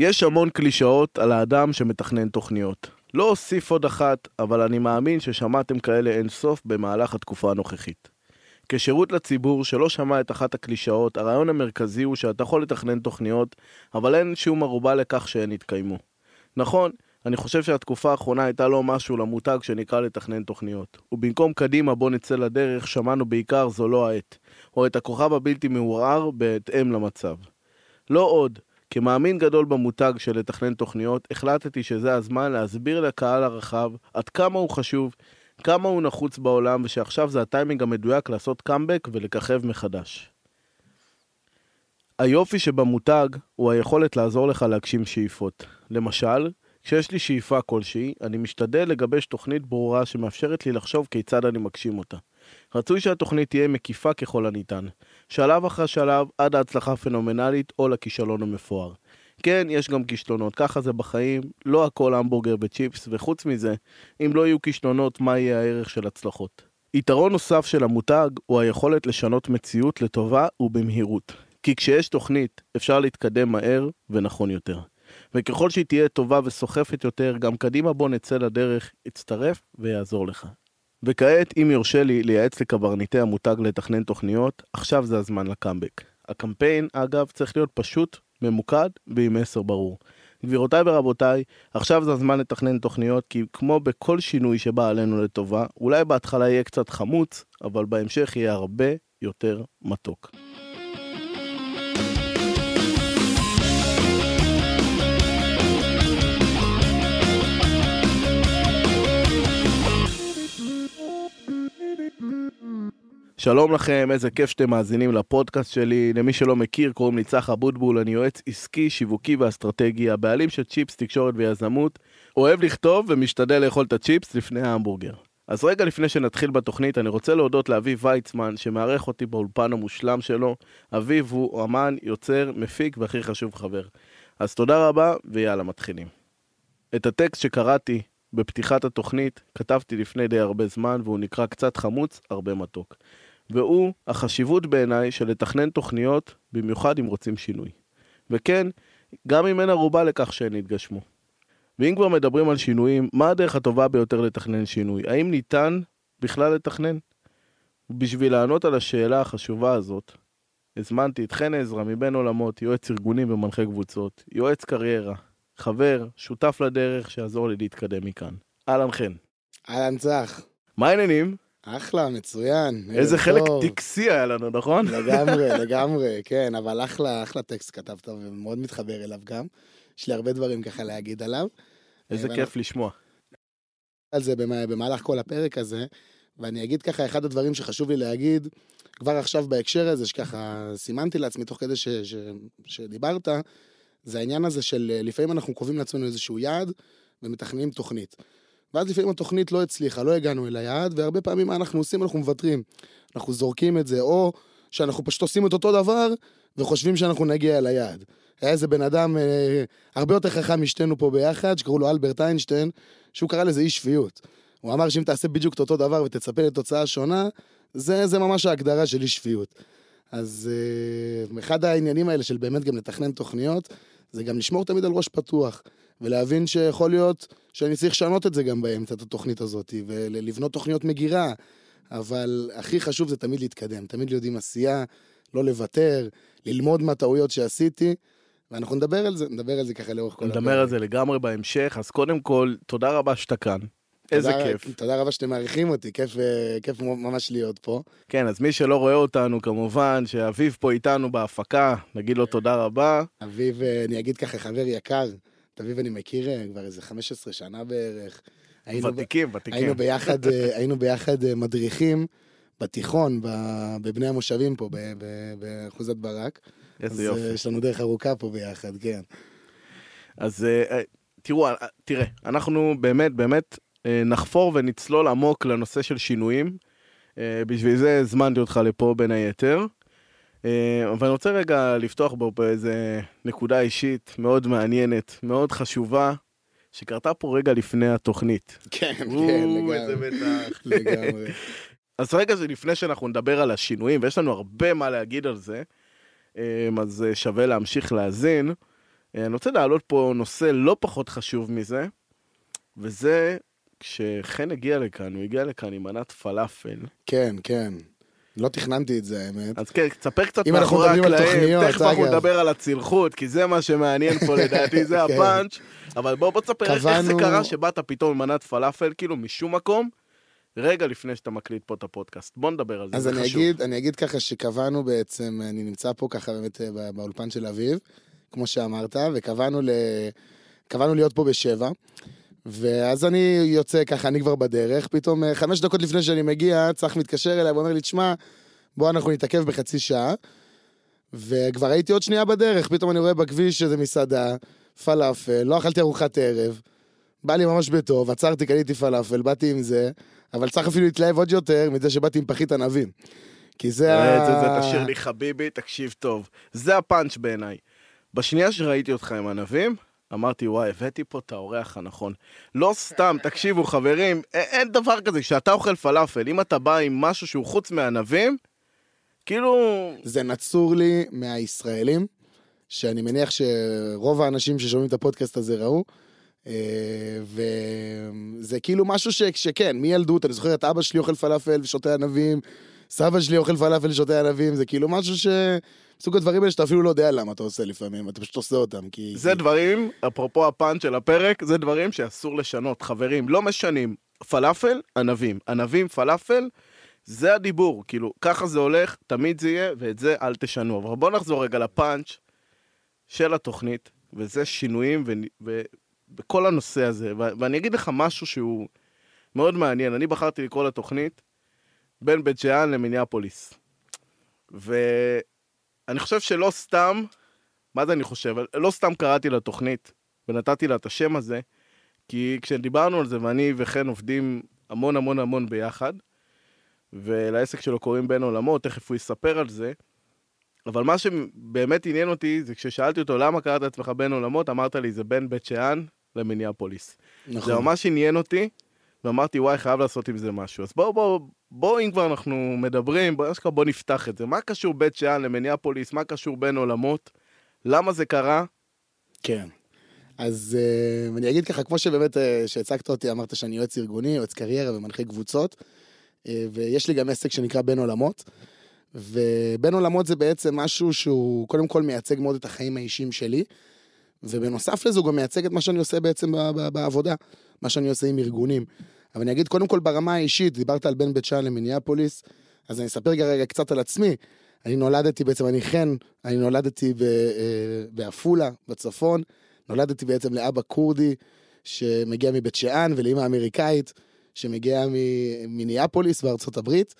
יש המון קלישאות על האדם שמתכנן תוכניות. לא אוסיף עוד אחת, אבל אני מאמין ששמעתם כאלה אין סוף במהלך התקופה הנוכחית. כשירות לציבור שלא שמע את אחת הקלישאות, הרעיון המרכזי הוא שאתה יכול לתכנן תוכניות, אבל אין שום ערובה לכך שהן יתקיימו. נכון, אני חושב שהתקופה האחרונה הייתה לא משהו למותג שנקרא לתכנן תוכניות. ובמקום קדימה בוא נצא לדרך, שמענו בעיקר זו לא העת, או את הכוכב הבלתי מעורער בהתאם למצב. לא עוד, כמאמין גדול במותג של לתכנן תוכניות, החלטתי שזה הזמן להסביר לקהל הרחב עד כמה הוא חשוב, כמה הוא נחוץ בעולם, ושעכשיו זה הטיימינג המדויק לעשות קאמבק ולככב מחדש. היופי שבמותג הוא היכולת לעזור לך להגשים שאיפות. למשל, כשיש לי שאיפה כלשהי, אני משתדל לגבש תוכנית ברורה שמאפשרת לי לחשוב כיצד אני מגשים אותה. רצוי שהתוכנית תהיה מקיפה ככל הניתן, שלב אחרי שלב עד ההצלחה הפנומנלית או לכישלון המפואר. כן, יש גם כישלונות, ככה זה בחיים, לא הכל המבורגר וצ'יפס, וחוץ מזה, אם לא יהיו כישלונות, מה יהיה הערך של הצלחות? יתרון נוסף של המותג הוא היכולת לשנות מציאות לטובה ובמהירות. כי כשיש תוכנית, אפשר להתקדם מהר ונכון יותר. וככל שהיא תהיה טובה וסוחפת יותר, גם קדימה בוא נצא לדרך, יצטרף ויעזור לך. וכעת, אם יורשה לי לייעץ לקברניטי המותג לתכנן תוכניות, עכשיו זה הזמן לקאמבק. הקמפיין, אגב, צריך להיות פשוט, ממוקד ועם מסר ברור. גבירותיי ורבותיי, עכשיו זה הזמן לתכנן תוכניות, כי כמו בכל שינוי שבא עלינו לטובה, אולי בהתחלה יהיה קצת חמוץ, אבל בהמשך יהיה הרבה יותר מתוק. שלום לכם, איזה כיף שאתם מאזינים לפודקאסט שלי. למי שלא מכיר, קוראים לי צח אבוטבול, אני יועץ עסקי, שיווקי ואסטרטגי, הבעלים של צ'יפס, תקשורת ויזמות, אוהב לכתוב ומשתדל לאכול את הצ'יפס לפני ההמבורגר. אז רגע לפני שנתחיל בתוכנית, אני רוצה להודות לאביב ויצמן, שמארח אותי באולפן המושלם שלו. אביב הוא אמן, יוצר, מפיק והכי חשוב חבר. אז תודה רבה, ויאללה, מתחילים. את הטקסט שקראתי בפתיחת התוכנית כתבתי לפני די הרבה זמן, והוא נקרא קצת חמוץ, הרבה מתוק. והוא החשיבות בעיניי של לתכנן תוכניות, במיוחד אם רוצים שינוי. וכן, גם אם אין ערובה לכך שהן יתגשמו. ואם כבר מדברים על שינויים, מה הדרך הטובה ביותר לתכנן שינוי? האם ניתן בכלל לתכנן? בשביל לענות על השאלה החשובה הזאת, הזמנתי את חן עזרא מבין עולמות, יועץ ארגונים ומנחה קבוצות, יועץ קריירה, חבר, שותף לדרך, שיעזור לי להתקדם מכאן. אהלן חן. אהלן צח. מה העניינים? אחלה, מצוין. איזה חלק טקסי היה לנו, נכון? לגמרי, לגמרי, כן, אבל אחלה, אחלה טקסט כתבת ומאוד מתחבר אליו גם. יש לי הרבה דברים ככה להגיד עליו. איזה כיף לשמוע. על זה במהלך כל הפרק הזה, ואני אגיד ככה, אחד הדברים שחשוב לי להגיד, כבר עכשיו בהקשר הזה, שככה סימנתי לעצמי תוך כדי ש, ש, שדיברת, זה העניין הזה של לפעמים אנחנו קובעים לעצמנו איזשהו יעד ומתכננים תוכנית. ואז לפעמים התוכנית לא הצליחה, לא הגענו אל היעד, והרבה פעמים מה אנחנו עושים? אנחנו מוותרים. אנחנו זורקים את זה, או שאנחנו פשוט עושים את אותו דבר וחושבים שאנחנו נגיע אל היעד. היה איזה בן אדם אה, הרבה יותר חכם משתינו פה ביחד, שקראו לו אלברט איינשטיין, שהוא קרא לזה אי שפיות. הוא אמר שאם תעשה בדיוק את אותו דבר ותצפה לתוצאה שונה, זה, זה ממש ההגדרה של אי שפיות. אז אה, אחד העניינים האלה של באמת גם לתכנן תוכניות, זה גם לשמור תמיד על ראש פתוח, ולהבין שיכול להיות שאני צריך לשנות את זה גם באמצע, את התוכנית הזאת, ולבנות תוכניות מגירה. אבל הכי חשוב זה תמיד להתקדם, תמיד להיות עם עשייה, לא לוותר, ללמוד מהטעויות שעשיתי, ואנחנו נדבר על זה, נדבר על זה ככה לאורך כל הפרק. נדבר על זה לגמרי בהמשך, אז קודם כל, תודה רבה שאתה כאן. איזה תודה, כיף. תודה רבה שאתם מעריכים אותי, כיף, אה, כיף ממש להיות פה. כן, אז מי שלא רואה אותנו, כמובן, שאביב פה איתנו בהפקה, נגיד לו תודה רבה. אביב, אה, אני אגיד ככה, חבר יקר, את אביב אני מכיר אה, כבר איזה 15 שנה בערך. ותיקים, ותיקים. היינו ביחד, היינו ביחד מדריכים בתיכון, בבני המושבים פה, באחוזת ברק. איזה יופי. אז יש לנו דרך ארוכה פה ביחד, כן. אז תראו, תראה, אנחנו באמת, באמת אה, נחפור ונצלול עמוק לנושא של שינויים. אה, בשביל זה הזמנתי אותך לפה בין היתר. אה, אבל אני רוצה רגע לפתוח בו באיזה נקודה אישית מאוד מעניינת, מאוד חשובה, שקרתה פה רגע לפני התוכנית. כן, כן, לגמרי. איזה בטח. לגמרי. אז רגע זה לפני שאנחנו נדבר על השינויים, ויש לנו הרבה מה להגיד על זה, אז שווה להמשיך להאזין. אה, אני רוצה להעלות פה נושא לא פחות חשוב מזה, וזה כשחן הגיע לכאן, הוא הגיע לכאן עם מנת פלאפל. כן, כן. לא תכננתי את זה, האמת. אז כן, תספר קצת אם אנחנו מאחורי מדברים על הקלעים, תוכניות, תכף אנחנו אגב. נדבר על הצלחות, כי זה מה שמעניין פה לדעתי, זה כן. הפאנץ', אבל בוא בוא תספר איך איך זה קרה שבאת פתאום עם מנת פלאפל, כאילו משום מקום, רגע לפני שאתה מקליט פה את הפודקאסט. בוא נדבר על זה, אז זה חשוב. אגיד, אני אגיד ככה שקבענו בעצם, אני נמצא פה ככה באמת אה, בא- באולפן של אביב, כמו שאמרת, וקבענו ל... קבענו להיות פה בשבע, ואז אני יוצא ככה, אני כבר בדרך, פתאום אה, חמש דקות לפני שאני מגיע, צח מתקשר אליי ואומר לי, תשמע, בוא אנחנו נתעכב בחצי שעה, וכבר הייתי עוד שנייה בדרך, פתאום אני רואה בכביש איזה מסעדה, פלאפל, לא אכלתי ארוחת ערב, בא לי ממש בטוב, עצרתי, קניתי פלאפל, באתי עם זה, אבל צריך אפילו להתלהב עוד יותר מזה שבאתי עם פחית ענבים. כי זה אה, ה... זה, זה תשאיר לי חביבי, תקשיב טוב. זה הפאנץ' בעיניי. בשנייה שראיתי אותך עם ענבים, אמרתי, וואי, הבאתי פה את האורח הנכון. לא סתם, תקשיבו, חברים, אין דבר כזה, כשאתה אוכל פלאפל, אם אתה בא עם משהו שהוא חוץ מענבים, כאילו... זה נצור לי מהישראלים, שאני מניח שרוב האנשים ששומעים את הפודקאסט הזה ראו. אה, וזה כאילו משהו ש... שכן, מילדות, אני זוכר את אבא שלי אוכל פלאפל ושותה ענבים, סבא שלי אוכל פלאפל ושותה ענבים, זה כאילו משהו ש... סוג הדברים האלה שאתה אפילו לא יודע למה אתה עושה לפעמים, אתה פשוט עושה אותם, כי... זה דברים, אפרופו הפאנץ' של הפרק, זה דברים שאסור לשנות. חברים, לא משנים. פלאפל, ענבים. ענבים, פלאפל, זה הדיבור. כאילו, ככה זה הולך, תמיד זה יהיה, ואת זה אל תשנו. אבל בואו נחזור רגע לפאנץ' של התוכנית, וזה שינויים ו... ו... בכל הנושא הזה. ו... ואני אגיד לך משהו שהוא מאוד מעניין. אני בחרתי לקרוא לתוכנית בין בית שאן למיניאפוליס. ואני חושב שלא סתם, מה זה אני חושב? לא סתם קראתי לתוכנית ונתתי לה את השם הזה, כי כשדיברנו על זה, ואני וחן עובדים המון המון המון ביחד, ולעסק שלו קוראים בין עולמות, תכף הוא יספר על זה, אבל מה שבאמת עניין אותי זה כששאלתי אותו למה קראת לעצמך בין עולמות, אמרת לי זה בין בית שאן למיניאפוליס. נכון. זה ממש עניין אותי, ואמרתי וואי חייב לעשות עם זה משהו. אז בואו בואו בואו אם כבר אנחנו מדברים, אשכרה בואו נפתח את זה. מה קשור בית שאן למיניאפוליס? מה קשור בין עולמות? למה זה קרה? כן. אז uh, אני אגיד ככה, כמו שבאמת uh, שהצגת אותי, אמרת שאני יועץ ארגוני, יועץ קריירה ומנחה קבוצות, uh, ויש לי גם עסק שנקרא בין עולמות, ובין עולמות זה בעצם משהו שהוא קודם כל מייצג מאוד את החיים האישיים שלי, ובנוסף לזה הוא גם מייצג את מה שאני עושה בעצם בעבודה, מה שאני עושה עם ארגונים. אבל אני אגיד קודם כל ברמה האישית, דיברת על בין בית שאן למיניאפוליס, אז אני אספר רגע קצת על עצמי. אני נולדתי בעצם, אני חן, אני נולדתי אה, בעפולה, בצפון. נולדתי בעצם לאבא כורדי שמגיע מבית שאן ולאמא אמריקאית שמגיעה ממיניאפוליס בארצות הברית.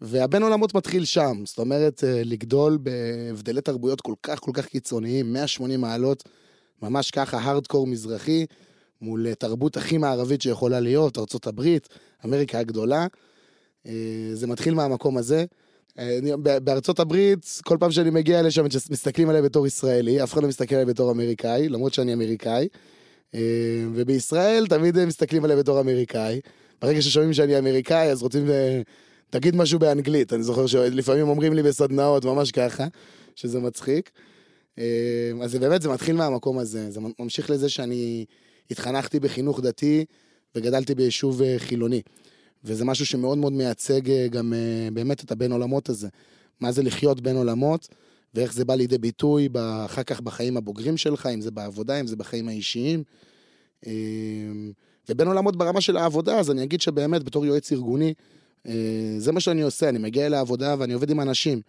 והבין עולמות מתחיל שם, זאת אומרת, אה, לגדול בהבדלי תרבויות כל כך כל כך קיצוניים, 180 מעלות, ממש ככה, הארדקור מזרחי, מול אה, תרבות הכי מערבית שיכולה להיות, הברית, אמריקה הגדולה. אה, זה מתחיל מהמקום הזה. אה, בארצות הברית, כל פעם שאני מגיע לשם, מסתכלים עליי בתור ישראלי, אף אחד לא מסתכל עליי בתור אמריקאי, למרות שאני אמריקאי. ובישראל תמיד מסתכלים עליי בתור אמריקאי. ברגע ששומעים שאני אמריקאי, אז רוצים, תגיד משהו באנגלית. אני זוכר שלפעמים אומרים לי בסדנאות, ממש ככה, שזה מצחיק. אז באמת, זה מתחיל מהמקום הזה. זה ממשיך לזה שאני התחנכתי בחינוך דתי וגדלתי ביישוב אה, חילוני. וזה משהו שמאוד מאוד מייצג אה, גם אה, באמת את הבין עולמות הזה. מה זה לחיות בין עולמות, ואיך זה בא לידי ביטוי אחר כך בחיים הבוגרים שלך, אם זה בעבודה, אם זה בחיים האישיים. ובין עולמות ברמה של העבודה, אז אני אגיד שבאמת, בתור יועץ ארגוני, זה מה שאני עושה, אני מגיע לעבודה ואני עובד עם אנשים.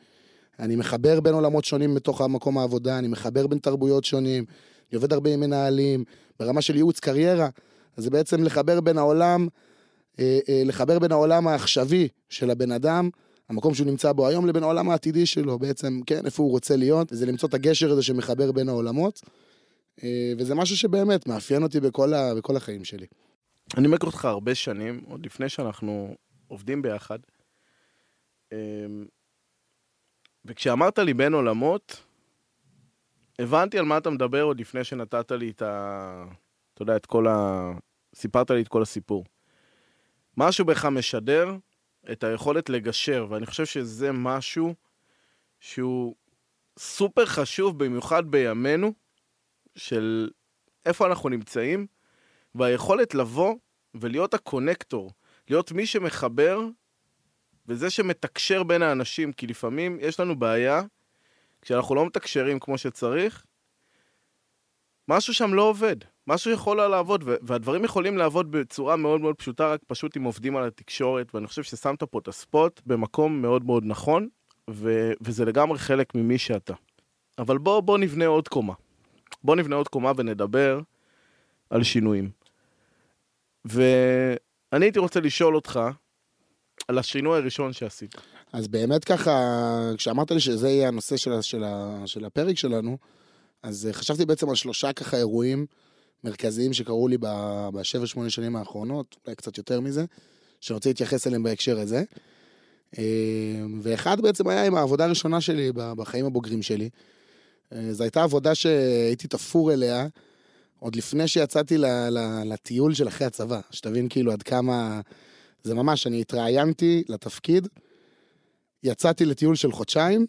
אני מחבר בין עולמות שונים בתוך המקום העבודה, אני מחבר בין תרבויות שונים, אני עובד הרבה עם מנהלים, ברמה של ייעוץ קריירה, אז זה בעצם לחבר בין העולם, אה, אה, לחבר בין העולם העכשווי של הבן אדם, המקום שהוא נמצא בו היום, לבין העולם העתידי שלו, בעצם, כן, איפה הוא רוצה להיות, וזה למצוא את הגשר הזה שמחבר בין העולמות, אה, וזה משהו שבאמת מאפיין אותי בכל, ה, בכל החיים שלי. אני מכיר אותך הרבה שנים, עוד לפני שאנחנו עובדים ביחד. אמ, וכשאמרת לי בין עולמות, הבנתי על מה אתה מדבר עוד לפני שנתת לי את ה... אתה יודע, את כל ה... סיפרת לי את כל הסיפור. משהו בך משדר את היכולת לגשר, ואני חושב שזה משהו שהוא סופר חשוב, במיוחד בימינו, של איפה אנחנו נמצאים, והיכולת לבוא ולהיות הקונקטור, להיות מי שמחבר וזה שמתקשר בין האנשים, כי לפעמים יש לנו בעיה, כשאנחנו לא מתקשרים כמו שצריך, משהו שם לא עובד. משהו יכול לעבוד, והדברים יכולים לעבוד בצורה מאוד מאוד פשוטה, רק פשוט אם עובדים על התקשורת, ואני חושב ששמת פה את הספוט במקום מאוד מאוד נכון, ו- וזה לגמרי חלק ממי שאתה. אבל בוא, בוא נבנה עוד קומה. בוא נבנה עוד קומה ונדבר על שינויים. ואני הייתי רוצה לשאול אותך על השינוי הראשון שעשית. אז באמת ככה, כשאמרת לי שזה יהיה הנושא של, של, של הפרק שלנו, אז אה, חשבתי בעצם על שלושה ככה אירועים מרכזיים שקרו לי בשבע, שמונה שנים האחרונות, אולי קצת יותר מזה, שאני רוצה להתייחס אליהם בהקשר הזה. אה, ואחד בעצם היה עם העבודה הראשונה שלי בחיים הבוגרים שלי. אה, זו הייתה עבודה שהייתי תפור אליה עוד לפני שיצאתי לטיול של אחרי הצבא, שתבין כאילו עד כמה... זה ממש, אני התראיינתי לתפקיד, יצאתי לטיול של חודשיים,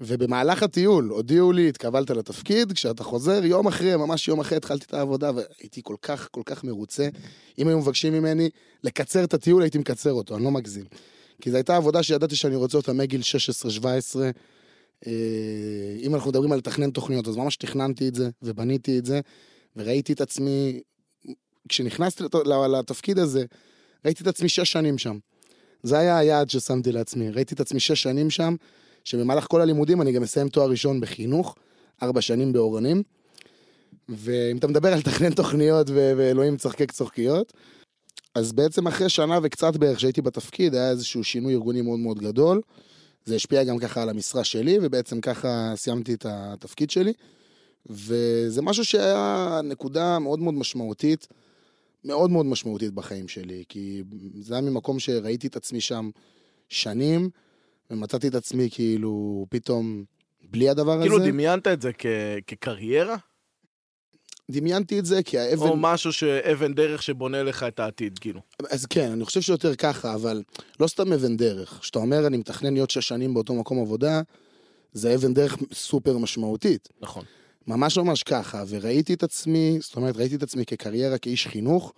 ובמהלך הטיול הודיעו לי, התקבלת לתפקיד, כשאתה חוזר, יום אחרי, ממש יום אחרי התחלתי את העבודה, והייתי כל כך, כל כך מרוצה. אם היו מבקשים ממני לקצר את הטיול, הייתי מקצר אותו, אני לא מגזים. כי זו הייתה עבודה שידעתי שאני רוצה אותה מגיל 16-17. אה, אם אנחנו מדברים על לתכנן תוכניות, אז ממש תכננתי את זה, ובניתי את זה, וראיתי את עצמי, כשנכנסתי לתפקיד הזה, ראיתי את עצמי שש שנים שם. זה היה היעד ששמתי לעצמי, ראיתי את עצמי שש שנים שם, שבמהלך כל הלימודים אני גם מסיים תואר ראשון בחינוך, ארבע שנים באורנים. ואם אתה מדבר על תכנן תוכניות ואלוהים צחקק צוחקיות, אז בעצם אחרי שנה וקצת בערך שהייתי בתפקיד, היה איזשהו שינוי ארגוני מאוד מאוד גדול. זה השפיע גם ככה על המשרה שלי, ובעצם ככה סיימתי את התפקיד שלי. וזה משהו שהיה נקודה מאוד מאוד משמעותית, מאוד מאוד משמעותית בחיים שלי, כי זה היה ממקום שראיתי את עצמי שם שנים, ומצאתי את עצמי כאילו פתאום בלי הדבר כאילו הזה. כאילו דמיינת את זה כ- כקריירה? דמיינתי את זה כי האבן... או משהו שאבן דרך שבונה לך את העתיד, כאילו. אז כן, אני חושב שיותר ככה, אבל לא סתם אבן דרך. כשאתה אומר, אני מתכנן להיות שש שנים באותו מקום עבודה, זה אבן דרך סופר משמעותית. נכון. ממש ממש ככה, וראיתי את עצמי, זאת אומרת, ראיתי את עצמי כקריירה, כאיש חינוך,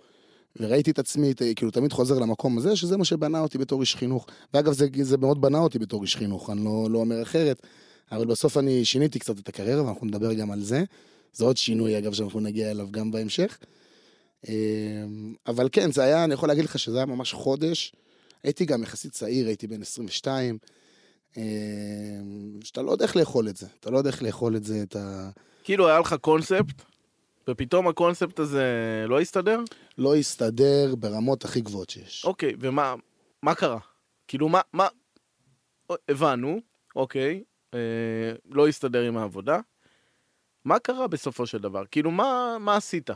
וראיתי את עצמי, כאילו, תמיד חוזר למקום הזה, שזה מה שבנה אותי בתור איש חינוך. ואגב, זה, זה מאוד בנה אותי בתור איש חינוך, אני לא, לא אומר אחרת, אבל בסוף אני שיניתי קצת את הקריירה, ואנחנו נדבר גם על זה. זה עוד שינוי, אגב, שאנחנו נגיע אליו גם בהמשך. אמ, אבל כן, זה היה, אני יכול להגיד לך שזה היה ממש חודש. הייתי גם יחסית צעיר, הייתי בן 22. אמ, שאתה לא יודע איך לאכול את זה. אתה לא יודע איך לאכול את זה, את ה... כאילו היה לך קונספט, ופתאום הקונספט הזה לא הסתדר? לא הסתדר ברמות הכי גבוהות שיש. אוקיי, ומה מה קרה? כאילו, מה, מה... הבנו, אוקיי, אה, לא הסתדר עם העבודה. מה קרה בסופו של דבר? כאילו, מה, מה עשית?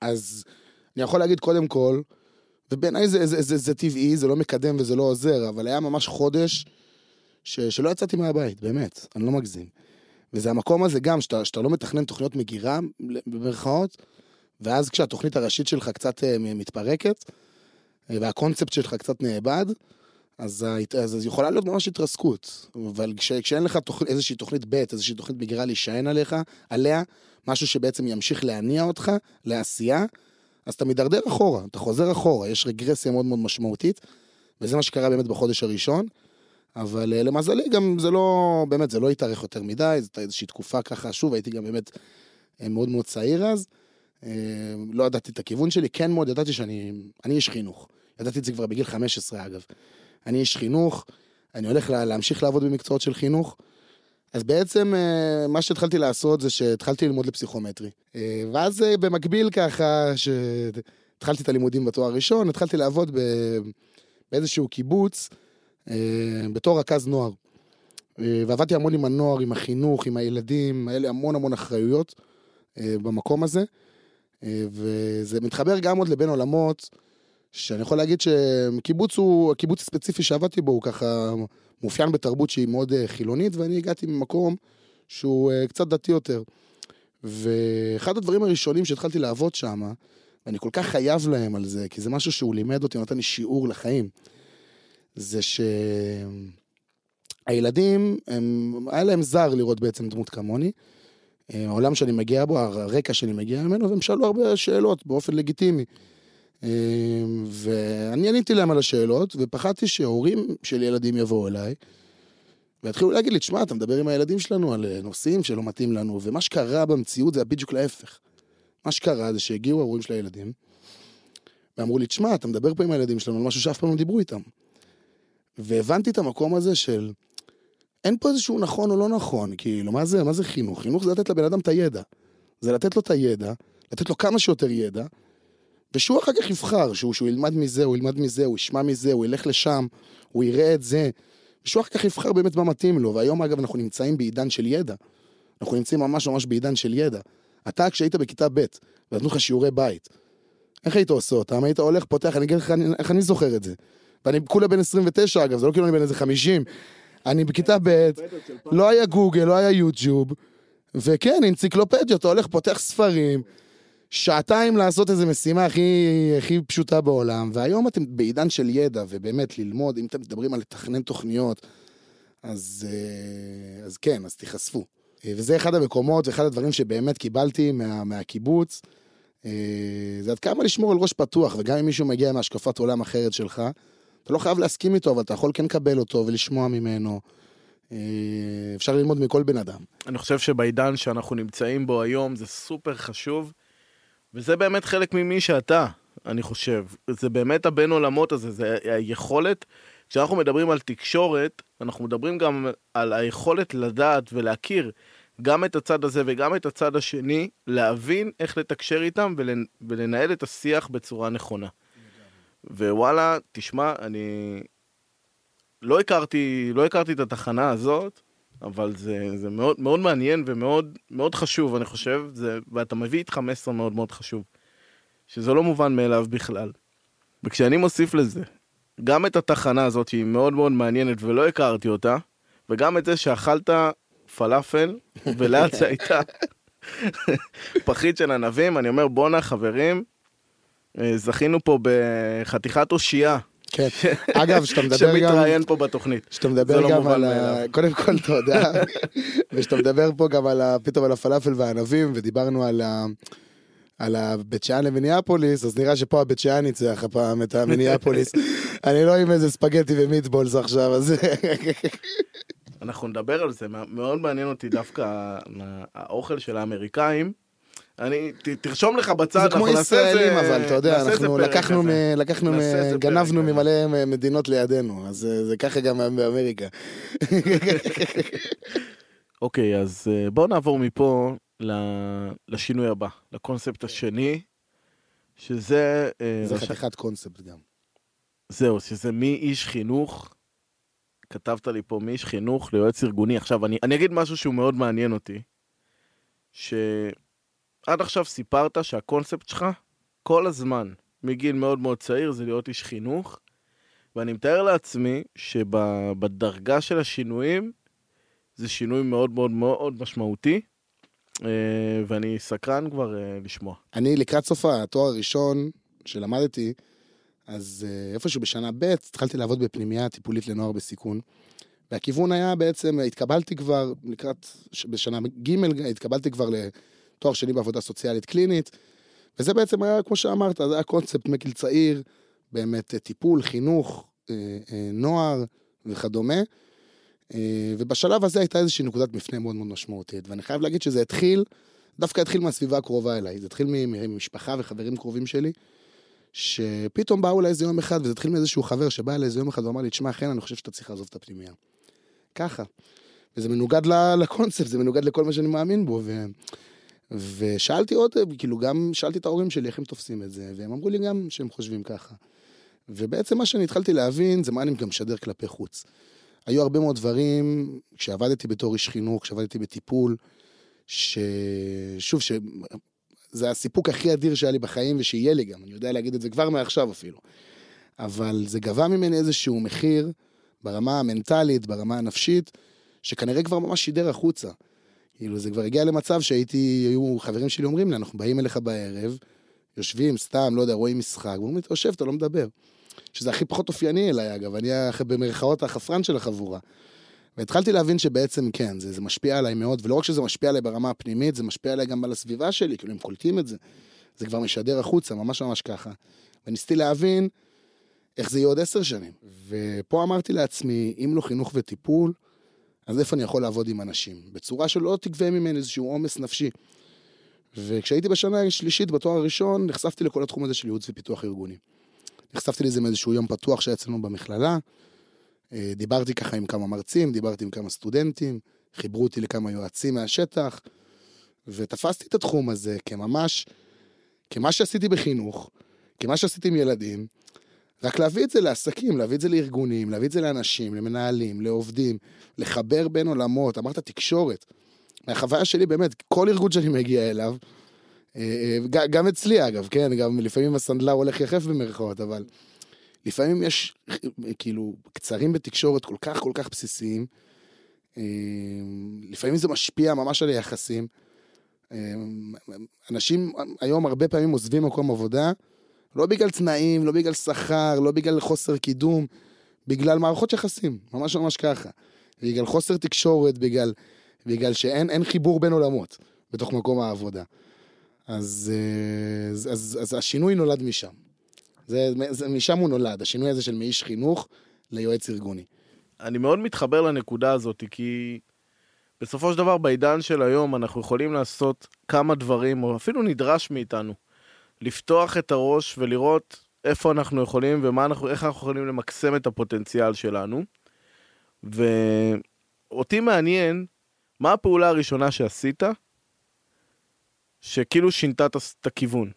אז אני יכול להגיד קודם כל, ובעיניי זה, זה, זה, זה, זה טבעי, זה לא מקדם וזה לא עוזר, אבל היה ממש חודש ש, שלא יצאתי מהבית, באמת, אני לא מגזים. וזה המקום הזה גם, שאתה, שאתה לא מתכנן תוכניות מגירה, במרכאות, ואז כשהתוכנית הראשית שלך קצת אה, מתפרקת, אה, והקונספט שלך קצת נאבד, אז, אז, אז יכולה להיות ממש התרסקות. אבל כש, כשאין לך תוכ, איזושהי תוכנית ב', איזושהי תוכנית מגירה להישען עליך, עליה, משהו שבעצם ימשיך להניע אותך לעשייה, אז אתה מידרדר אחורה, אתה חוזר אחורה, יש רגרסיה מאוד מאוד משמעותית, וזה מה שקרה באמת בחודש הראשון. אבל אה, למזלי גם זה לא, באמת, זה לא התארך יותר מדי, זאת איזושהי תקופה ככה, שוב, הייתי גם באמת אה, מאוד מאוד צעיר אז. אה, לא ידעתי את הכיוון שלי, כן מאוד ידעתי שאני אני איש חינוך. ידעתי את זה כבר בגיל 15 אגב. אני איש חינוך, אני הולך לה, להמשיך לעבוד במקצועות של חינוך. אז בעצם מה שהתחלתי לעשות זה שהתחלתי ללמוד לפסיכומטרי. ואז במקביל ככה, שהתחלתי את הלימודים בתואר הראשון, התחלתי לעבוד באיזשהו קיבוץ. אה, בתור רכז נוער. אה, ועבדתי המון עם הנוער, עם החינוך, עם הילדים, היה לי המון המון אחריויות אה, במקום הזה. וזה מתחבר גם עוד לבין עולמות, שאני יכול להגיד שקיבוץ הוא, הקיבוץ הספציפי שעבדתי בו הוא ככה מאופיין בתרבות שהיא מאוד חילונית, ואני הגעתי ממקום שהוא קצת דתי יותר. ואחד הדברים הראשונים שהתחלתי לעבוד שם, ואני כל כך חייב להם על זה, כי זה משהו שהוא לימד אותי, נתן לי שיעור לחיים. זה שהילדים, הם, היה להם זר לראות בעצם דמות כמוני, אה, העולם שאני מגיע בו, הרקע שאני מגיע ממנו, והם שאלו הרבה שאלות באופן לגיטימי. אה, ואני עניתי להם על השאלות, ופחדתי שהורים של ילדים יבואו אליי, ויתחילו להגיד לי, תשמע, אתה מדבר עם הילדים שלנו על אה, נושאים שלא מתאים לנו, ומה שקרה במציאות זה בדיוק להפך. מה שקרה זה שהגיעו ההורים של הילדים, ואמרו לי, תשמע, אתה מדבר פה עם הילדים שלנו על משהו שאף פעם לא דיברו איתם. והבנתי את המקום הזה של, אין פה איזשהו נכון או לא נכון, כאילו, מה זה, מה זה חינוך? חינוך זה לתת לבן אדם את הידע. זה לתת לו את הידע, לתת לו כמה שיותר ידע, ושהוא אחר כך יבחר, שהוא, שהוא ילמד מזה, הוא ילמד מזה, הוא ישמע מזה, הוא ילך לשם, הוא יראה את זה, ושהוא אחר כך יבחר באמת מה מתאים לו. והיום, אגב, אנחנו נמצאים בעידן של ידע. אנחנו נמצאים ממש ממש בעידן של ידע. אתה, כשהיית בכיתה ב', ונתנו לך שיעורי בית, איך היית עושה אותם? היית הולך, פותח, אני אגיד לך איך אני זוכר את זה. ואני כולה בן 29 אגב, זה לא כאילו אני בן איזה 50. אני בכיתה ב', לא היה גוגל, לא היה יוטיוב, וכן, אנציקלופדיה, אתה הולך, פותח ספרים, שעתיים לעשות איזה משימה הכי, הכי פשוטה בעולם, והיום אתם בעידן של ידע, ובאמת ללמוד, אם אתם מדברים על לתכנן תוכניות, אז, אה, אז כן, אז תיחשפו. אה, וזה אחד המקומות ואחד הדברים שבאמת קיבלתי מה, מהקיבוץ. אה, זה עד כמה לשמור על ראש פתוח, וגם אם מישהו מגיע מהשקפת עולם אחרת שלך, אתה לא חייב להסכים איתו, אבל אתה יכול כן לקבל אותו ולשמוע ממנו. אה, אפשר ללמוד מכל בן אדם. אני חושב שבעידן שאנחנו נמצאים בו היום זה סופר חשוב, וזה באמת חלק ממי שאתה, אני חושב. זה באמת הבן עולמות הזה, זה היכולת. כשאנחנו מדברים על תקשורת, אנחנו מדברים גם על היכולת לדעת ולהכיר גם את הצד הזה וגם את הצד השני, להבין איך לתקשר איתם ולנהל את השיח בצורה נכונה. ווואלה, תשמע, אני לא הכרתי, לא הכרתי את התחנה הזאת, אבל זה, זה מאוד, מאוד מעניין ומאוד מאוד חשוב, אני חושב, זה, ואתה מביא איתך מסר מאוד מאוד חשוב, שזה לא מובן מאליו בכלל. וכשאני מוסיף לזה גם את התחנה הזאת, שהיא מאוד מאוד מעניינת ולא הכרתי אותה, וגם את זה שאכלת פלאפל, ולאט זה הייתה פחית של ענבים, אני אומר, בואנה חברים, זכינו פה בחתיכת אושייה. כן, אגב, שאתה מדבר גם... שמתראיין פה בתוכנית. שאתה מדבר לא גם על ה... קודם כל, תודה. ושאתה מדבר פה גם על ה... פתאום על הפלאפל והענבים, ודיברנו על ה... על הבית שאן למיניאפוליס, אז נראה שפה הבית שאן ניצח הפעם את המיניאפוליס. אני לא עם איזה ספגטי ומיטבולס עכשיו, אז... אנחנו נדבר על זה, מאוד מעניין אותי דווקא האוכל של האמריקאים. אני, ת, תרשום לך בצד, זה כמו ישראלים, אבל אתה יודע, אנחנו לקחנו, מ, לקחנו, מ, גנבנו ממלא מדינות לידינו, אז זה ככה גם באמריקה. אוקיי, אז אה, בואו נעבור מפה לשינוי הבא, לקונספט השני, שזה... אה, זה חתיכת קונספט גם. זהו, שזה מאיש חינוך, כתבת לי פה מאיש חינוך ליועץ ארגוני. עכשיו, אני, אני אגיד משהו שהוא מאוד מעניין אותי, שעד עכשיו סיפרת שהקונספט שלך, כל הזמן, מגיל מאוד מאוד צעיר, זה להיות איש חינוך, ואני מתאר לעצמי שבדרגה של השינויים, זה שינוי מאוד מאוד מאוד משמעותי, אה, ואני סקרן כבר אה, לשמוע. אני לקראת סוף התואר הראשון שלמדתי, אז אה, איפשהו בשנה ב' התחלתי לעבוד בפנימייה טיפולית לנוער בסיכון. והכיוון היה בעצם, התקבלתי כבר לקראת, בשנה ג' התקבלתי כבר לתואר שני בעבודה סוציאלית קלינית, וזה בעצם היה, כמו שאמרת, זה היה קונספט מגיל צעיר, באמת טיפול, חינוך, נוער וכדומה. אה, ובשלב הזה הייתה איזושהי נקודת מפנה מאוד מאוד משמעותית, ואני חייב להגיד שזה התחיל, דווקא התחיל מהסביבה הקרובה אליי, זה התחיל ממשפחה וחברים קרובים שלי, שפתאום באו אליי איזה יום אחד, וזה התחיל מאיזשהו חבר שבא אליי איזה יום אחד ואמר לי, תשמע, חן, אני חושב שאתה צריך לעזוב את הפנימייה. ככה. וזה מנוגד לקונספט, זה מנוגד לכל מה שאני מאמין בו. ושאלתי עוד, כאילו גם שאלתי את ההורים שלי איך הם תופסים את זה, והם אמרו לי גם שהם חושבים ככה. ובעצם מה שאני התחלתי להבין זה מה אני גם משדר כלפי חוץ. היו הרבה מאוד דברים, כשעבדתי בתור איש חינוך, כשעבדתי בטיפול, ששוב, שזה הסיפוק הכי אדיר שהיה לי בחיים ושיהיה לי גם, אני יודע להגיד את זה כבר מעכשיו אפילו. אבל זה גבה ממני איזשהו מחיר ברמה המנטלית, ברמה הנפשית, שכנראה כבר ממש שידר החוצה. כאילו, זה כבר הגיע למצב שהייתי, היו חברים שלי אומרים לי, אנחנו באים אליך בערב, יושבים, סתם, לא יודע, רואים משחק, ואומרים לי, יושב, אתה לא מדבר. שזה הכי פחות אופייני אליי, אגב, אני במרכאות החפרן של החבורה. והתחלתי להבין שבעצם כן, זה, זה משפיע עליי מאוד, ולא רק שזה משפיע עליי ברמה הפנימית, זה משפיע עליי גם על הסביבה שלי, כאילו הם קולטים את זה. זה כבר משדר החוצה, ממש ממש ככה. וניסיתי להבין איך זה יהיה עוד עשר שנים. ופה אמרתי לעצמי, אם לא חינוך וטיפול, אז איפה אני יכול לעבוד עם אנשים? בצורה שלא תגבה ממני איזשהו עומס נפשי. וכשהייתי בשנה השלישית בתואר הראשון, נחשפתי לכל התחום הזה של ייעוץ ופיתוח ארגוני. נחשפתי לזה מאיזשהו יום פתוח שהיה אצלנו במכללה. אה, דיברתי ככה עם כמה מרצים, דיברתי עם כמה סטודנטים, חיברו אותי לכמה יועצים מהשטח, ותפסתי את התחום הזה כממש, כמה שעשיתי בחינוך, כמה שעשיתי עם ילדים, רק להביא את זה לעסקים, להביא את זה לארגונים, להביא את זה לאנשים, למנהלים, לעובדים, לחבר בין עולמות, אמרת תקשורת. מהחוויה שלי באמת, כל ארגון שאני מגיע אליו, אה, אה, גם אצלי אגב, כן, גם לפעמים הסנדלר הולך יחף במרכאות, אבל לפעמים יש כאילו קצרים בתקשורת כל כך כל כך בסיסיים, אה, לפעמים זה משפיע ממש על היחסים. אנשים היום הרבה פעמים עוזבים מקום עבודה, לא בגלל תנאים, לא בגלל שכר, לא בגלל חוסר קידום, בגלל מערכות יחסים, ממש ממש ככה. בגלל חוסר תקשורת, בגלל, בגלל שאין חיבור בין עולמות בתוך מקום העבודה. אז, אז, אז, אז השינוי נולד משם. זה, זה, משם הוא נולד, השינוי הזה של מאיש חינוך ליועץ ארגוני. אני מאוד מתחבר לנקודה הזאת, כי בסופו של דבר בעידן של היום אנחנו יכולים לעשות כמה דברים, או אפילו נדרש מאיתנו, לפתוח את הראש ולראות איפה אנחנו יכולים ואיך אנחנו, אנחנו יכולים למקסם את הפוטנציאל שלנו. ואותי מעניין, מה הפעולה הראשונה שעשית, שכאילו שינתה את הכיוון?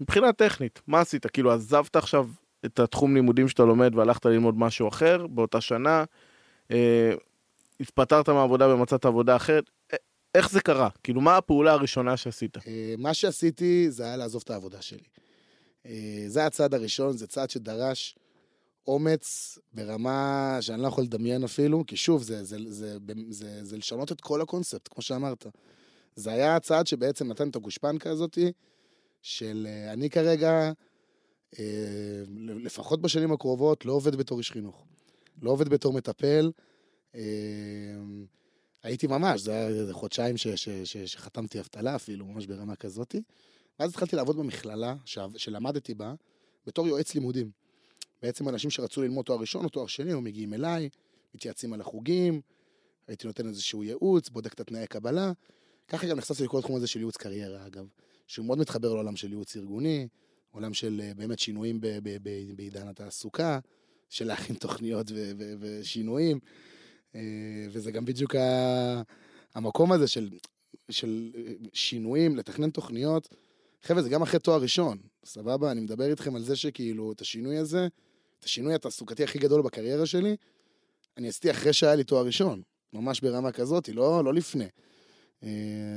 מבחינה טכנית, מה עשית? כאילו עזבת עכשיו את התחום לימודים שאתה לומד והלכת ללמוד משהו אחר באותה שנה, אה, התפטרת מהעבודה ומצאת עבודה אחרת, איך זה קרה? כאילו, מה הפעולה הראשונה שעשית? אה, מה שעשיתי זה היה לעזוב את העבודה שלי. אה, זה הצעד הראשון, זה צעד שדרש אומץ ברמה שאני לא יכול לדמיין אפילו, כי שוב, זה, זה, זה, זה, זה, זה לשנות את כל הקונספט, כמו שאמרת. זה היה הצעד שבעצם נתן את הגושפנקה הזאתי, של אה, אני כרגע, לפחות בשנים הקרובות, לא עובד בתור איש חינוך. לא עובד בתור מטפל. הייתי ממש, זה היה חודשיים ש, ש, ש, שחתמתי אבטלה אפילו, ממש ברמה כזאתי. ואז התחלתי לעבוד במכללה ש, שלמדתי בה בתור יועץ לימודים. בעצם אנשים שרצו ללמוד תואר ראשון או תואר שני, היו מגיעים אליי, מתייעצים על החוגים, הייתי נותן איזשהו ייעוץ, בודק את התנאי קבלה. ככה גם נחשפתי לכל התחום הזה של ייעוץ קריירה, אגב, שהוא מאוד מתחבר לעולם של ייעוץ ארגוני, עולם של אה, באמת שינויים בעידן התעסוקה, של להכין תוכניות ושינויים. אה, וזה גם בדיוק המקום הזה של, של שינויים, לתכנן תוכניות. חבר'ה, זה גם אחרי תואר ראשון, סבבה? אני מדבר איתכם על זה שכאילו, את השינוי הזה, את השינוי התעסוקתי הכי גדול בקריירה שלי, אני עשיתי אחרי שהיה לי תואר ראשון, ממש ברמה כזאת, לא, לא לפני. אה,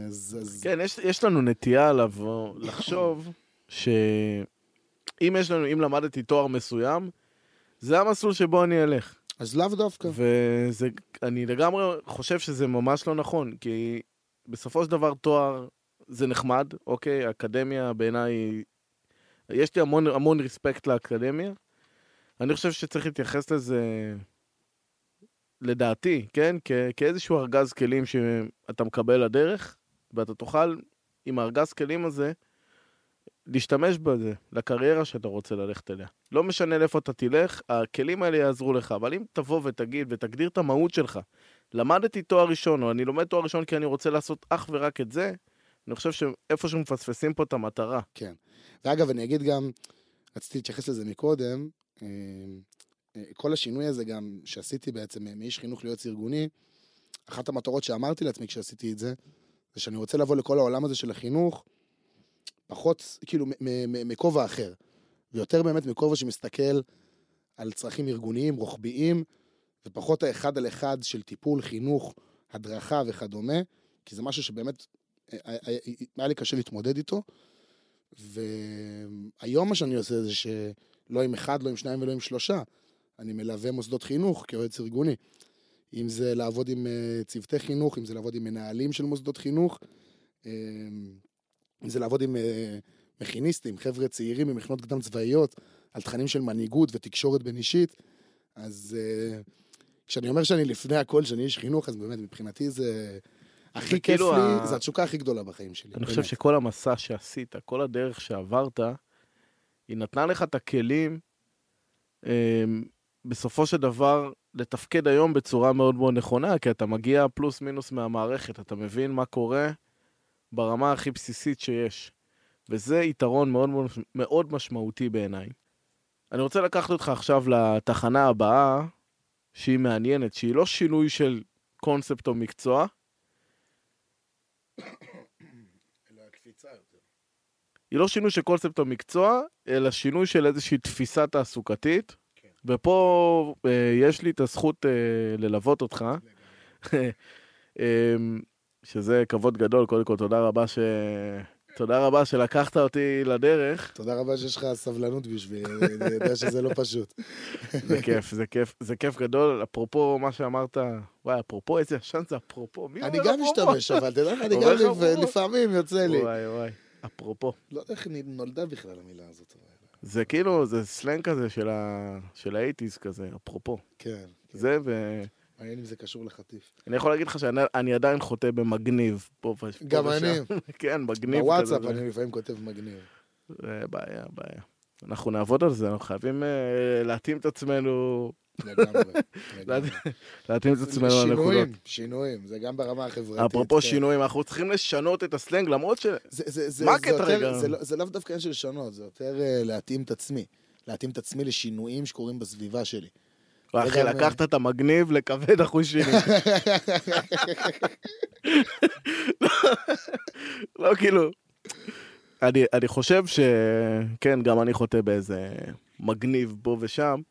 אז, אז... כן, יש, יש לנו נטייה לבוא, לחשוב שאם יש לנו, אם למדתי תואר מסוים, זה המסלול שבו אני אלך. אז לאו דווקא. ואני לגמרי חושב שזה ממש לא נכון, כי בסופו של דבר תואר זה נחמד, אוקיי? אקדמיה בעיניי, יש לי המון, המון ריספקט לאקדמיה. אני חושב שצריך להתייחס לזה, לדעתי, כן? כ- כאיזשהו ארגז כלים שאתה מקבל לדרך, ואתה תוכל עם הארגז כלים הזה להשתמש בזה, לקריירה שאתה רוצה ללכת אליה. לא משנה לאיפה אתה תלך, הכלים האלה יעזרו לך, אבל אם תבוא ותגיד ותגדיר את המהות שלך, למדתי תואר ראשון, או אני לומד תואר ראשון כי אני רוצה לעשות אך ורק את זה, אני חושב שאיפשהו מפספסים פה את המטרה. כן. ואגב, אני אגיד גם, רציתי להתייחס לזה מקודם, אה, אה, כל השינוי הזה גם שעשיתי בעצם מאיש חינוך ליועץ ארגוני, אחת המטרות שאמרתי לעצמי כשעשיתי את זה, זה שאני רוצה לבוא לכל העולם הזה של החינוך, פחות כאילו מכובע אחר, ויותר באמת מכובע שמסתכל על צרכים ארגוניים, רוחביים, ופחות האחד על אחד של טיפול, חינוך, הדרכה וכדומה, כי זה משהו שבאמת אה, אה, אה, היה לי קשה להתמודד איתו. והיום מה שאני עושה זה שלא עם אחד, לא עם שניים ולא עם שלושה, אני מלווה מוסדות חינוך כיועץ ארגוני. אם זה לעבוד עם צוותי חינוך, אם זה לעבוד עם מנהלים של מוסדות חינוך, אם זה לעבוד עם uh, מכיניסטים, חבר'ה צעירים ממכינות קדם צבאיות, על תכנים של מנהיגות ותקשורת בין אישית, אז uh, כשאני אומר שאני לפני הכל, שאני איש חינוך, אז באמת, מבחינתי זה... הכי זה כיף כאילו לי, ה- זה התשוקה הכי גדולה בחיים שלי. אני חושב באמת. שכל המסע שעשית, כל הדרך שעברת, היא נתנה לך את הכלים, אמ, בסופו של דבר, לתפקד היום בצורה מאוד מאוד נכונה, כי אתה מגיע פלוס מינוס מהמערכת, אתה מבין מה קורה ברמה הכי בסיסית שיש. וזה יתרון מאוד מאוד, משמעותי בעיניי. אני רוצה לקחת אותך עכשיו לתחנה הבאה, שהיא מעניינת, שהיא לא שינוי של קונספט או מקצוע, היא לא שינוי של קונספט המקצוע, אלא שינוי של איזושהי תפיסה תעסוקתית. כן. ופה אה, יש לי את הזכות אה, ללוות אותך, אה, שזה כבוד גדול. קודם כל, תודה רבה, ש... תודה רבה שלקחת אותי לדרך. תודה רבה שיש לך סבלנות בשבילי, אני יודע שזה לא פשוט. זה כיף, זה כיף, זה כיף גדול. אפרופו מה שאמרת, וואי, אפרופו, איזה ישן זה אפרופו. מי אני גם? משתמש, אבל תדע לך, אני גם. לפעמים יוצא לי. וואי, וואי, אפרופו. לא יודע איך נולדה בכלל המילה הזאת. זה כאילו, זה סלנג כזה של האייטיז כזה, אפרופו. כן. כן. זה, ואני מעניין אם זה קשור לחטיף. יכול להגיד לך שאני אני עדיין חוטא במגניב. פה ו- פה גם ושם. אני. כן, מגניב כזה. בוואטסאפ אני לפעמים כותב מגניב. זה בעיה, בעיה. אנחנו נעבוד על זה, אנחנו חייבים אה, להתאים את עצמנו, לגמרי. להתאים את עצמנו לנקודות. שינויים, שינויים, זה גם ברמה החברתית. אפרופו כן. שינויים, אנחנו צריכים לשנות את הסלנג, למרות ש... מה הקטע רגע? זה, לא, זה לאו דווקא עניין של לשנות, זה יותר אה, להתאים את עצמי. להתאים את עצמי לשינויים שקורים בסביבה שלי. אחי, לקחת את המגניב לכבד שני. לא, כאילו... אני, אני חושב שכן, גם אני חוטא באיזה מגניב פה ושם,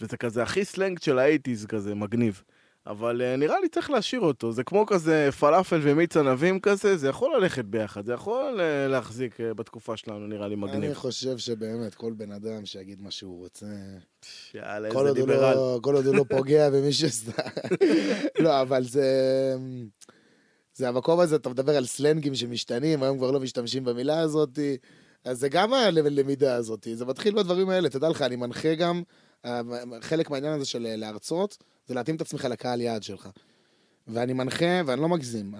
וזה כזה הכי סלנג של האייטיז כזה, מגניב. אבל uh, נראה לי צריך להשאיר אותו, זה כמו כזה פלאפל ומיץ ענבים כזה, זה יכול ללכת ביחד, זה יכול uh, להחזיק uh, בתקופה שלנו, נראה לי מגניב. אני חושב שבאמת כל בן אדם שיגיד מה שהוא רוצה, יאללה, כל איזה ליברל. לא, כל עוד הוא לא פוגע במי שסתם. לא, אבל זה... זה המקום הזה, אתה מדבר על סלנגים שמשתנים, היום כבר לא משתמשים במילה הזאת, אז זה גם הלמידה הזאת, זה מתחיל בדברים האלה, תדע לך, אני מנחה גם, חלק מהעניין הזה של להרצות, זה להתאים את עצמך לקהל יעד שלך. ואני מנחה, ואני לא מגזים,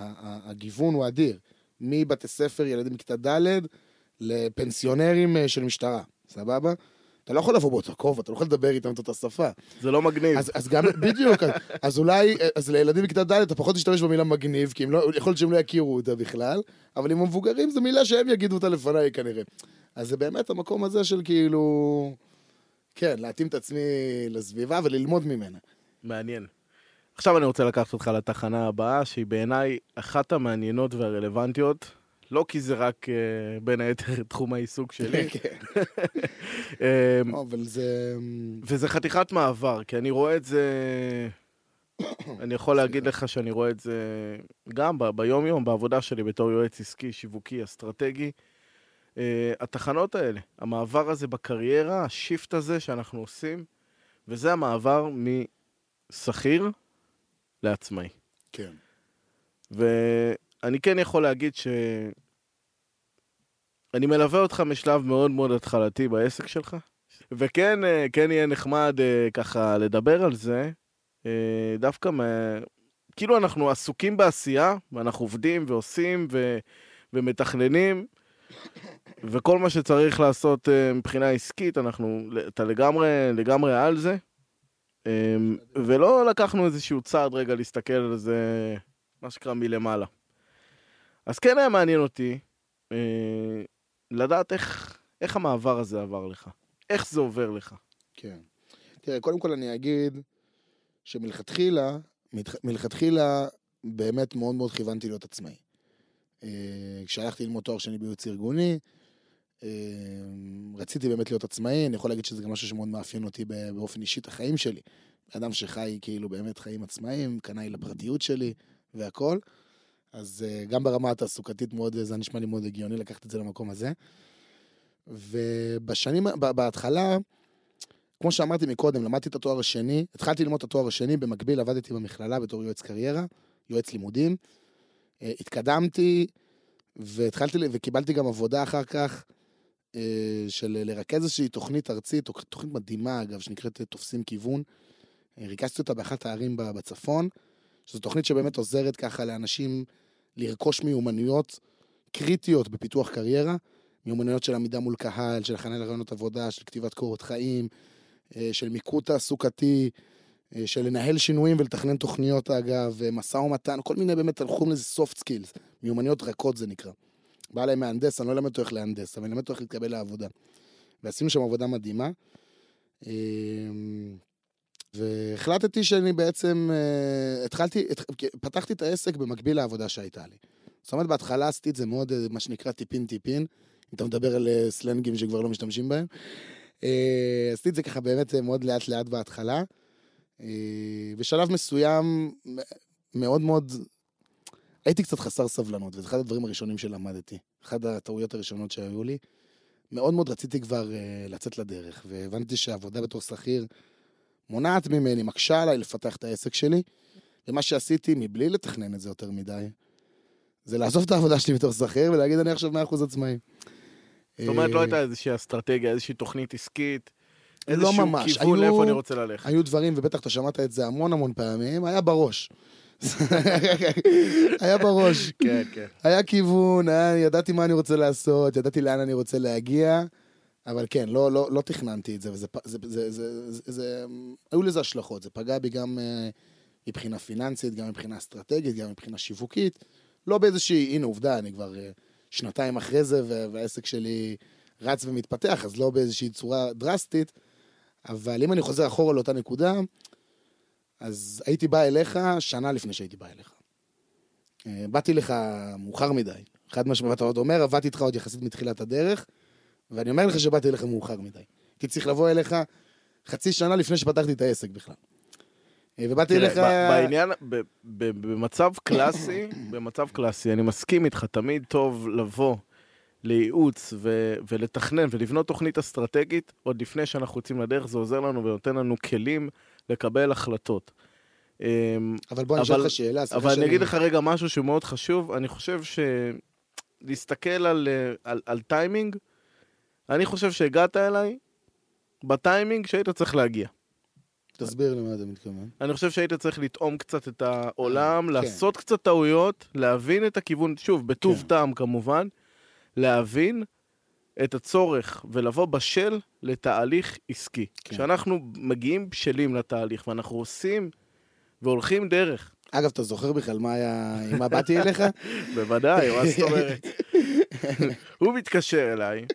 הגיוון הוא אדיר. מבתי ספר, ילדים מכיתה ד', לפנסיונרים אה, של משטרה, סבבה? אתה לא יכול לבוא באותו כובע, אתה לא יכול לדבר איתם את אותה שפה. זה לא מגניב. אז, אז גם, בדיוק, אז, אז אולי, אז לילדים בכיתה ד' אתה פחות תשתמש במילה מגניב, כי לא, יכול להיות שהם לא יכירו אותה בכלל, אבל עם המבוגרים זו מילה שהם יגידו אותה לפניי כנראה. אז זה באמת המקום הזה של כאילו, כן, להתאים את עצמי לסביבה וללמוד ממנה. מעניין. עכשיו אני רוצה לקחת אותך לתחנה הבאה, שהיא בעיניי אחת המעניינות והרלוונטיות. לא כי זה רק uh, בין היתר תחום העיסוק שלי, כן. um, אבל זה... וזה חתיכת מעבר, כי אני רואה את זה... אני יכול להגיד לך שאני רואה את זה גם ב- ביום-יום, בעבודה שלי בתור יועץ עסקי, שיווקי, אסטרטגי. Uh, התחנות האלה, המעבר הזה בקריירה, השיפט הזה שאנחנו עושים, וזה המעבר משכיר לעצמאי. כן. ואני כן יכול להגיד ש... אני מלווה אותך משלב מאוד מאוד התחלתי בעסק שלך, וכן אה, כן יהיה נחמד אה, ככה לדבר על זה, אה, דווקא מה... כאילו אנחנו עסוקים בעשייה, ואנחנו עובדים ועושים ו... ומתכננים, וכל מה שצריך לעשות מבחינה עסקית, אנחנו, אתה לגמרי, לגמרי על זה, ולא לקחנו איזשהו צעד רגע להסתכל על זה, מה שנקרא, מלמעלה. אז כן היה מעניין אותי אה, לדעת איך, איך המעבר הזה עבר לך, איך זה עובר לך. כן. תראה, קודם כל אני אגיד שמלכתחילה, מלכתחילה באמת מאוד מאוד כיוונתי להיות עצמאי. אה, כשהלכתי ללמוד תואר שני בייעוץ ארגוני, רציתי באמת להיות עצמאי, אני יכול להגיד שזה גם משהו שמאוד מאפיין אותי באופן אישי את החיים שלי. אדם שחי כאילו באמת חיים עצמאיים, קנאי לפרטיות שלי והכל. אז אה, גם ברמה התעסוקתית מאוד, זה נשמע לי מאוד הגיוני לקחת את זה למקום הזה. ובשנים, בהתחלה, כמו שאמרתי מקודם, למדתי את התואר השני, התחלתי ללמוד את התואר השני, במקביל עבדתי במכללה בתור יועץ קריירה, יועץ לימודים. אה, התקדמתי, והתחלתי, וקיבלתי גם עבודה אחר כך, של לרכז איזושהי תוכנית ארצית, תוכ- תוכנית מדהימה אגב, שנקראת אה, תופסים כיוון, ריכזתי אותה באחת הערים בצפון, שזו תוכנית שבאמת עוזרת ככה לאנשים לרכוש מיומנויות קריטיות בפיתוח קריירה, מיומנויות של עמידה מול קהל, של הכנה לרעיונות עבודה, של כתיבת קורות חיים, אה, של מיקוד תעסוקתי, אה, של לנהל שינויים ולתכנן תוכניות אגב, אה, משא ומתן, כל מיני באמת, קוראים לזה soft skills, מיומנויות רכות זה נקרא. בא להם מהנדס, אני לא אלמד אותו איך להנדס, אבל אני אלמד אותו איך להתקבל לעבודה. ועשינו שם עבודה מדהימה. אה, והחלטתי שאני בעצם, אה, התחלתי, הת- פתחתי את העסק במקביל לעבודה שהייתה לי. זאת אומרת, בהתחלה עשיתי את זה מאוד, אה, מה שנקרא טיפין-טיפין, אם אתה מדבר על אה, סלנגים שכבר לא משתמשים בהם. עשיתי את זה ככה באמת מאוד לאט-לאט בהתחלה. בשלב מסוים, מאוד מאוד, הייתי קצת חסר סבלנות, וזה אחד הדברים הראשונים שלמדתי. אחת הטעויות הראשונות שהיו לי. מאוד מאוד רציתי כבר uh, לצאת לדרך, והבנתי שהעבודה בתור שכיר מונעת ממני, מקשה עליי לפתח את העסק שלי, ומה שעשיתי, מבלי לתכנן את זה יותר מדי, זה לעזוב את העבודה שלי בתור שכיר ולהגיד, אני עכשיו 100% עצמאי. זאת אומרת, לא אה, הייתה איזושהי אסטרטגיה, איזושהי תוכנית עסקית, לא איזשהו ממש. כיוון היו- לאיפה אני רוצה ללכת. היו דברים, ובטח אתה שמעת את זה המון המון פעמים, היה בראש. היה בראש. כן, כן. היה כיוון, היה, ידעתי מה אני רוצה לעשות, ידעתי לאן אני רוצה להגיע, אבל כן, לא, לא, לא תכננתי את זה, וזה, זה, זה, זה, זה, זה, היו לזה השלכות, זה פגע בי גם אה, מבחינה פיננסית, גם מבחינה אסטרטגית, גם מבחינה שיווקית, לא באיזושהי, הנה עובדה, אני כבר אה, שנתיים אחרי זה, וה- והעסק שלי רץ ומתפתח, אז לא באיזושהי צורה דרסטית, אבל אם אני חוזר אחורה לאותה נקודה, אז הייתי בא אליך שנה לפני שהייתי בא אליך. אה, באתי לך מאוחר מדי, חד משמעית, ואתה עוד אומר, עבדתי איתך עוד יחסית מתחילת הדרך, ואני אומר לך שבאתי אליך מאוחר מדי. הייתי צריך לבוא אליך חצי שנה לפני שפתחתי את העסק בכלל. אה, ובאתי אליך... בעניין, במצב קלאסי, במצב קלאסי, אני מסכים איתך, תמיד טוב לבוא לייעוץ ו- ולתכנן ולבנות תוכנית אסטרטגית, עוד לפני שאנחנו יוצאים לדרך, זה עוזר לנו ונותן לנו כלים לקבל החלטות. אמ, אבל בוא אני אשאל אבל- אותך שאלה, סליחה אבל אני שאני- אגיד לך רגע משהו שהוא מאוד חשוב, אני חושב שלהסתכל על, אה, על, על טיימינג, אני חושב שהגעת אליי בטיימינג שהיית צריך להגיע. תסביר למה אתה מתכוון. אני חושב שהיית צריך לטעום קצת את העולם, כן. לעשות קצת טעויות, להבין את הכיוון, שוב, בטוב כן. טעם כמובן, להבין את הצורך ולבוא בשל לתהליך עסקי. כן. כשאנחנו מגיעים בשלים לתהליך ואנחנו עושים והולכים דרך, אגב, אתה זוכר בכלל מה היה, עם מה באתי אליך? בוודאי, מה זאת אומרת? הוא מתקשר אליי,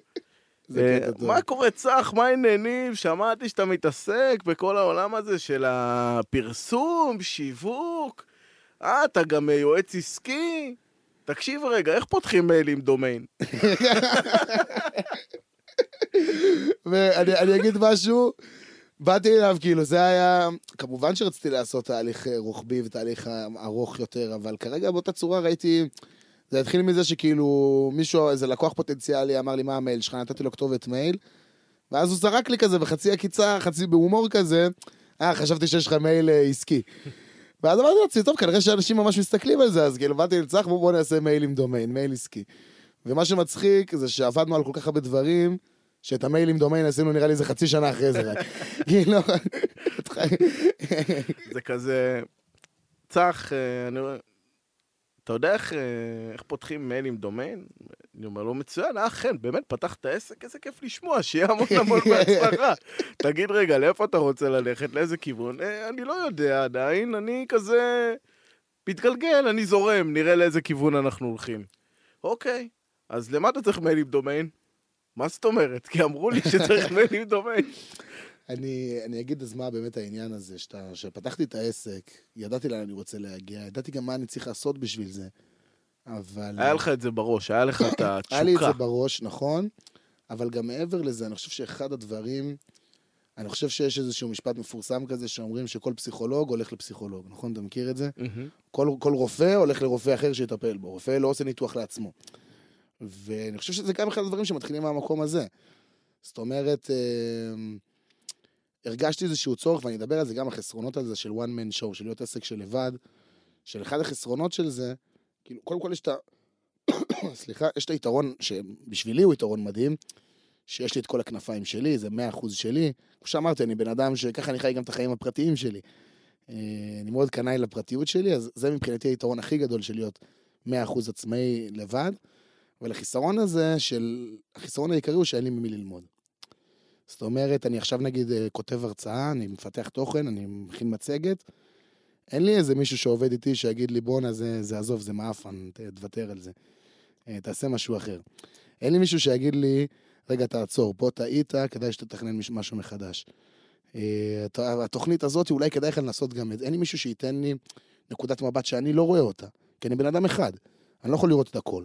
אה. מה קורה צח, מה העניינים? שמעתי שאתה מתעסק בכל העולם הזה של הפרסום, שיווק. אה, אתה גם יועץ עסקי? תקשיב רגע, איך פותחים מייל עם דומיין? ואני אני אגיד משהו, באתי אליו, כאילו, זה היה... כמובן שרציתי לעשות תהליך אה, רוחבי ותהליך אה, ארוך יותר, אבל כרגע באותה צורה ראיתי... זה התחיל מזה שכאילו מישהו, איזה לקוח פוטנציאלי אמר לי מה המייל שלך, נתתי לו כתובת מייל, ואז הוא זרק לי כזה בחצי עקיצה, חצי בהומור כזה, אה, חשבתי שיש לך מייל אה, עסקי. ואז אמרתי לעצמי, טוב, כנראה שאנשים ממש מסתכלים על זה, אז כאילו באתי לצח, בואו בוא נעשה מייל עם דומיין, מייל עסקי. ומה שמצחיק זה שעבדנו על כל כך הרבה דברים, שאת המייל עם דומיין עשינו נראה לי איזה חצי שנה אחרי זה רק. כאילו... זה כזה... צח, אה, אני. אתה יודע איך, אה, איך פותחים מייל עם דומיין? אני אומר לו, מצוין, אה, אכן, באמת, פתחת עסק, איזה כיף לשמוע, שיהיה המון המון בהצלחה. תגיד רגע, לאיפה אתה רוצה ללכת, לאיזה כיוון? "אה, אני לא יודע עדיין, אני כזה מתגלגל, אני זורם, נראה לאיזה כיוון אנחנו הולכים. אוקיי, אז למה אתה צריך מייל עם דומיין? מה זאת אומרת? כי אמרו לי שצריך מייל עם דומיין. אני, אני אגיד אז מה באמת העניין הזה, שאתה, שפתחתי את העסק, ידעתי לאן אני רוצה להגיע, ידעתי גם מה אני צריך לעשות בשביל זה, אבל... היה לך את זה בראש, היה לך את התשוקה. היה לי את זה בראש, נכון, אבל גם מעבר לזה, אני חושב שאחד הדברים, אני חושב שיש איזשהו משפט מפורסם כזה שאומרים שכל פסיכולוג הולך לפסיכולוג, נכון? אתה מכיר את זה? כל, כל רופא הולך לרופא אחר שיטפל בו, רופא לא עושה ניתוח לעצמו. ואני חושב שזה גם אחד הדברים שמתחילים מהמקום הזה. זאת אומרת, אה, הרגשתי איזשהו צורך, ואני אדבר על זה גם, החסרונות על זה של one man show, של להיות עסק של לבד, של אחד החסרונות של זה, כאילו, קודם כל יש את ה... סליחה, יש את היתרון, שבשבילי הוא יתרון מדהים, שיש לי את כל הכנפיים שלי, זה 100% שלי. כמו שאמרתי, אני בן אדם שככה אני חי גם את החיים הפרטיים שלי. אה, אני מאוד קנאי לפרטיות שלי, אז זה מבחינתי היתרון הכי גדול של להיות 100% עצמאי לבד. אבל החיסרון הזה של, החיסרון העיקרי הוא שאין לי ממי ללמוד. זאת אומרת, אני עכשיו נגיד אה, כותב הרצאה, אני מפתח תוכן, אני מכין מצגת, אין לי איזה מישהו שעובד איתי שיגיד לי, בואנה, זה, זה עזוב, זה מעפן, תוותר על זה. אה, תעשה משהו אחר. אין לי מישהו שיגיד לי, רגע, תעצור, פה טעית, כדאי שתתכנן משהו מחדש. אה, התוכנית הזאת, אולי כדאי לך לנסות גם את זה. אין לי מישהו שייתן לי נקודת מבט שאני לא רואה אותה, כי אני בן אדם אחד. אני לא יכול לראות את הכל.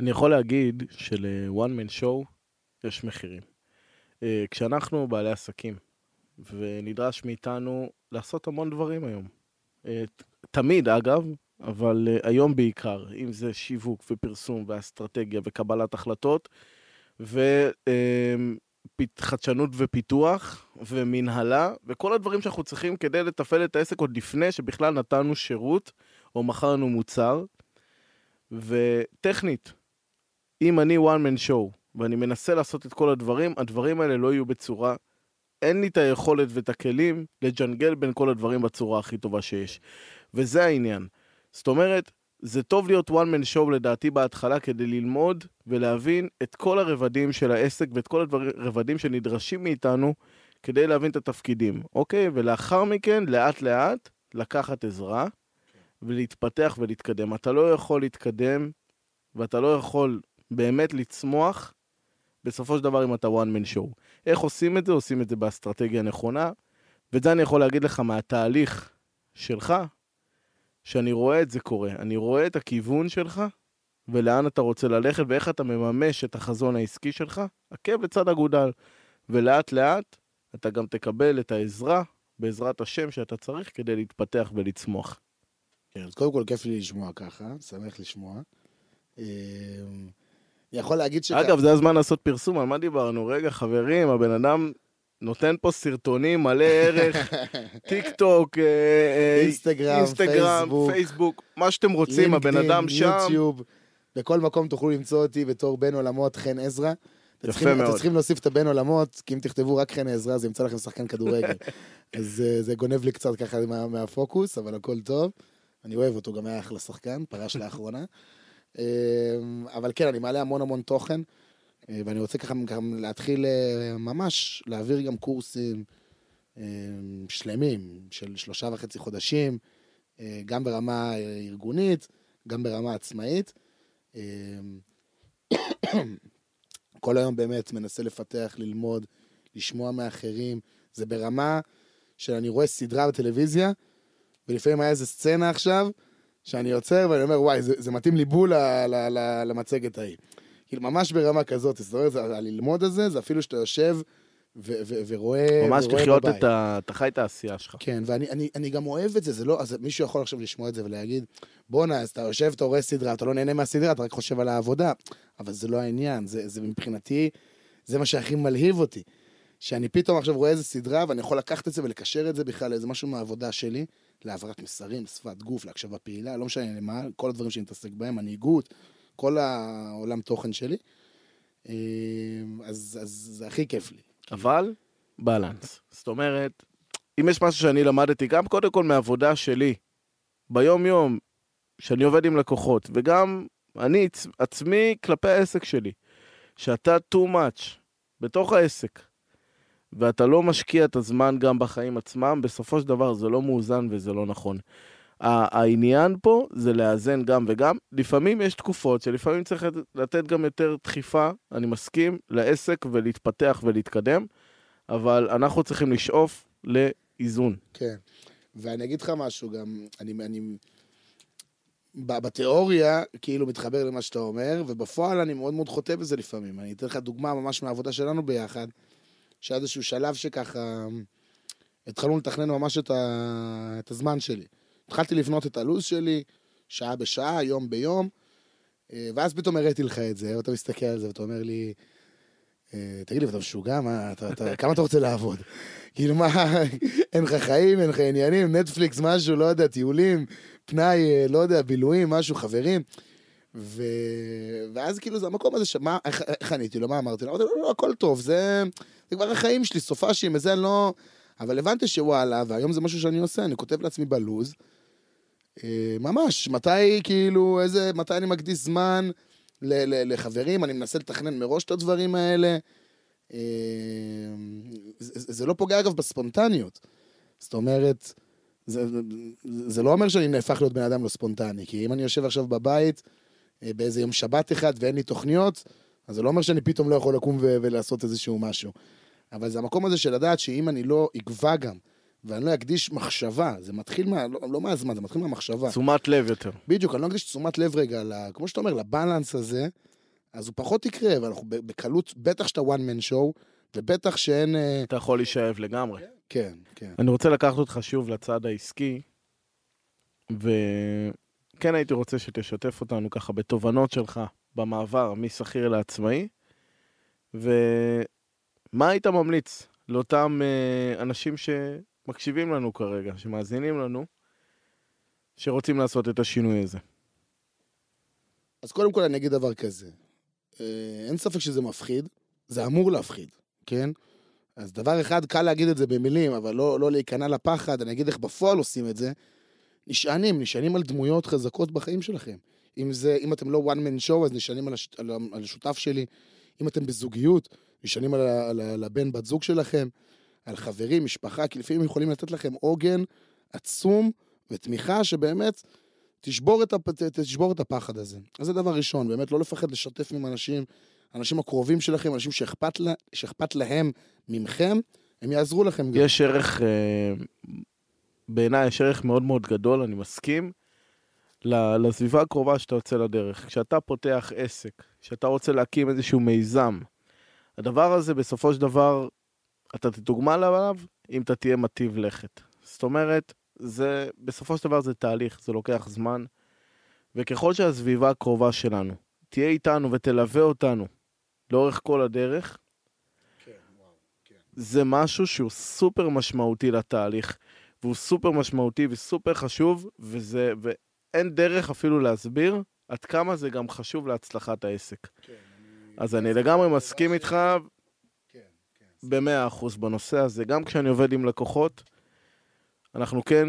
אני יכול להגיד של-one man show יש מחירים. אה, כשאנחנו בעלי עסקים, ונדרש מאיתנו לעשות המון דברים היום. אה, תמיד, אגב, אבל היום בעיקר, אם זה שיווק ופרסום ואסטרטגיה וקבלת החלטות, וחדשנות ופיתוח ומנהלה, וכל הדברים שאנחנו צריכים כדי לתפעל את העסק עוד לפני שבכלל נתנו שירות או מכרנו מוצר. וטכנית, אם אני one man show ואני מנסה לעשות את כל הדברים, הדברים האלה לא יהיו בצורה... אין לי את היכולת ואת הכלים לג'נגל בין כל הדברים בצורה הכי טובה שיש. וזה העניין. זאת אומרת, זה טוב להיות one man show לדעתי בהתחלה כדי ללמוד ולהבין את כל הרבדים של העסק ואת כל הרבדים שנדרשים מאיתנו כדי להבין את התפקידים, אוקיי? ולאחר מכן, לאט לאט, לקחת עזרה ולהתפתח ולהתקדם. אתה לא יכול להתקדם ואתה לא יכול באמת לצמוח בסופו של דבר אם אתה one man show. איך עושים את זה? עושים את זה באסטרטגיה נכונה, ואת זה אני יכול להגיד לך מהתהליך שלך, שאני רואה את זה קורה. אני רואה את הכיוון שלך, ולאן אתה רוצה ללכת, ואיך אתה מממש את החזון העסקי שלך, עקב לצד אגודל. ולאט לאט אתה גם תקבל את העזרה, בעזרת השם שאתה צריך, כדי להתפתח ולצמוח. כן, אז קודם כל כיף לי לשמוע ככה, שמח לשמוע. יכול להגיד שכ... אגב, זה הזמן לעשות פרסום, על מה דיברנו? רגע, חברים, הבן אדם נותן פה סרטונים מלא ערך, טיק טוק, אה, אה, אינסטגרם, אינסטגרם פייסבוק, פייסבוק, מה שאתם רוצים, הבן אדם שם. יוטיוב, בכל מקום תוכלו למצוא אותי בתור בן עולמות חן עזרא. יפה צריכים, מאוד. אתם צריכים להוסיף את הבן עולמות, כי אם תכתבו רק חן עזרא, זה ימצא לכם שחקן כדורגל. אז uh, זה גונב לי קצת ככה מה, מהפוקוס, אבל הכל טוב. אני אוהב אותו, גם היה אחלה שחקן, פרש לאחרונה. אבל כן, אני מעלה המון המון תוכן. אה, ואני רוצה ככה גם להתחיל אה, ממש להעביר גם קורסים אה, שלמים של שלושה וחצי חודשים, גם ברמה ארגונית, גם ברמה עצמאית. כל היום באמת מנסה לפתח, ללמוד, לשמוע מאחרים. זה ברמה של אני רואה סדרה בטלוויזיה, ולפעמים היה איזה סצנה עכשיו, שאני עוצר ואני אומר, וואי, זה, זה מתאים לי בול למצגת ההיא. כאילו, ממש ברמה כזאת, זאת אומרת, הללמוד הזה, זה אפילו שאתה יושב ו- ו- ורואה ממש לחיות את ה... אתה חי את העשייה שלך. כן, ואני אני, אני גם אוהב את זה, זה לא... אז מישהו יכול עכשיו לשמוע את זה ולהגיד, בואנה, אז אתה יושב, אתה רואה סדרה, אתה לא נהנה מהסדרה, אתה רק חושב על העבודה. אבל זה לא העניין, זה, זה מבחינתי, זה מה שהכי מלהיב אותי. שאני פתאום עכשיו רואה איזה סדרה, ואני יכול לקחת את זה ולקשר את זה בכלל לאיזה משהו מהעבודה שלי, להעברת מסרים, שפת גוף, להקשבה פעילה, לא משנה למה, כל הדברים שאני מתעסק בהם, מנהיגות, כל העולם תוכן שלי. אמ, אז, אז זה הכי כיף לי. אבל בלנס. זאת אומרת, אם יש משהו שאני למדתי, גם קודם כל מעבודה שלי, ביום-יום, שאני עובד עם לקוחות, וגם אני עצמי כלפי העסק שלי, שאתה too much בתוך העסק, ואתה לא משקיע את הזמן גם בחיים עצמם, בסופו של דבר זה לא מאוזן וזה לא נכון. העניין פה זה לאזן גם וגם. לפעמים יש תקופות שלפעמים צריך לתת גם יותר דחיפה, אני מסכים, לעסק ולהתפתח ולהתקדם, אבל אנחנו צריכים לשאוף לאיזון. כן, ואני אגיד לך משהו גם, אני... אני... בתיאוריה, כאילו מתחבר למה שאתה אומר, ובפועל אני מאוד מאוד חוטא בזה לפעמים. אני אתן לך דוגמה ממש מהעבודה שלנו ביחד, שהיה איזשהו שלב שככה התחלנו לתכנן ממש את, ה... את הזמן שלי. התחלתי לבנות את הלו"ז שלי, שעה בשעה, יום ביום, אה, ואז פתאום הראיתי לך את זה, ואתה מסתכל על זה ואתה אומר לי, אה, תגיד לי, אתה משוגע? מה, אתה, אתה, כמה אתה רוצה לעבוד? כאילו, מה, אין לך חיים, אין לך עניינים, נטפליקס, משהו, לא יודע, טיולים, פנאי, אה, לא יודע, בילויים, משהו, חברים. ו... ואז כאילו זה המקום הזה שמה, איך, איך עניתי לו, מה אמרתי לו? אמרתי לו, לא, הכל טוב, זה, זה כבר החיים שלי, סופאשים, וזה לא... אבל הבנתי שוואלה, והיום זה משהו שאני עושה, אני כותב לעצמי בלוז, אה, ממש, מתי כאילו, איזה, מתי אני מקדיש זמן ל- ל- לחברים, אני מנסה לתכנן מראש את הדברים האלה. אה, זה, זה לא פוגע אגב בספונטניות. זאת אומרת, זה, זה, זה לא אומר שאני נהפך להיות בן אדם לא ספונטני, כי אם אני יושב עכשיו בבית אה, באיזה יום שבת אחד ואין לי תוכניות, אז זה לא אומר שאני פתאום לא יכול לקום ו- ולעשות איזשהו משהו. אבל זה המקום הזה של לדעת שאם אני לא אגבה גם, ואני לא אקדיש מחשבה, זה מתחיל מה... לא, לא מהזמן, זה מתחיל מהמחשבה. תשומת לב יותר. בדיוק, אני לא אקדיש תשומת לב רגע, ל, כמו שאתה אומר, לבלנס הזה, אז הוא פחות יקרה, ואנחנו בקלות, בטח שאתה one man show, ובטח שאין... אה, אתה יכול להישאב לגמרי. כן, כן. אני רוצה לקחת אותך שוב לצד העסקי, וכן הייתי רוצה שתשתף אותנו ככה בתובנות שלך במעבר משכיר לעצמאי, ומה היית ממליץ לאותם אה, אנשים שמקשיבים לנו כרגע, שמאזינים לנו, שרוצים לעשות את השינוי הזה. אז קודם כל אני אגיד דבר כזה, אה, אין ספק שזה מפחיד, זה אמור להפחיד, כן? אז דבר אחד, קל להגיד את זה במילים, אבל לא, לא להיכנע לפחד, אני אגיד איך בפועל עושים את זה. נשענים, נשענים על דמויות חזקות בחיים שלכם. אם זה, אם אתם לא one man show, אז נשענים על, הש, על, על השותף שלי. אם אתם בזוגיות, נשענים על, על, על הבן, בת זוג שלכם, על חברים, משפחה, כי לפעמים יכולים לתת לכם עוגן עצום ותמיכה שבאמת תשבור את, הפ, תשבור את הפחד הזה. אז זה דבר ראשון, באמת לא לפחד לשתף עם אנשים, אנשים הקרובים שלכם, אנשים שאכפת, לה, שאכפת להם ממכם, הם יעזרו לכם גם. יש ערך, אה, בעיניי יש ערך מאוד מאוד גדול, אני מסכים, לסביבה הקרובה שאתה יוצא לדרך. כשאתה פותח עסק, כשאתה רוצה להקים איזשהו מיזם, הדבר הזה בסופו של דבר, אתה תתוגמל עליו אם אתה תהיה מטיב לכת. זאת אומרת, זה, בסופו של דבר זה תהליך, זה לוקח זמן, וככל שהסביבה הקרובה שלנו תהיה איתנו ותלווה אותנו לאורך כל הדרך, זה משהו שהוא סופר משמעותי לתהליך, והוא סופר משמעותי וסופר חשוב, וזה, ואין דרך אפילו להסביר עד כמה זה גם חשוב להצלחת העסק. אז אני לגמרי מסכים איתך במאה אחוז בנושא הזה. גם כשאני עובד עם לקוחות, אנחנו כן,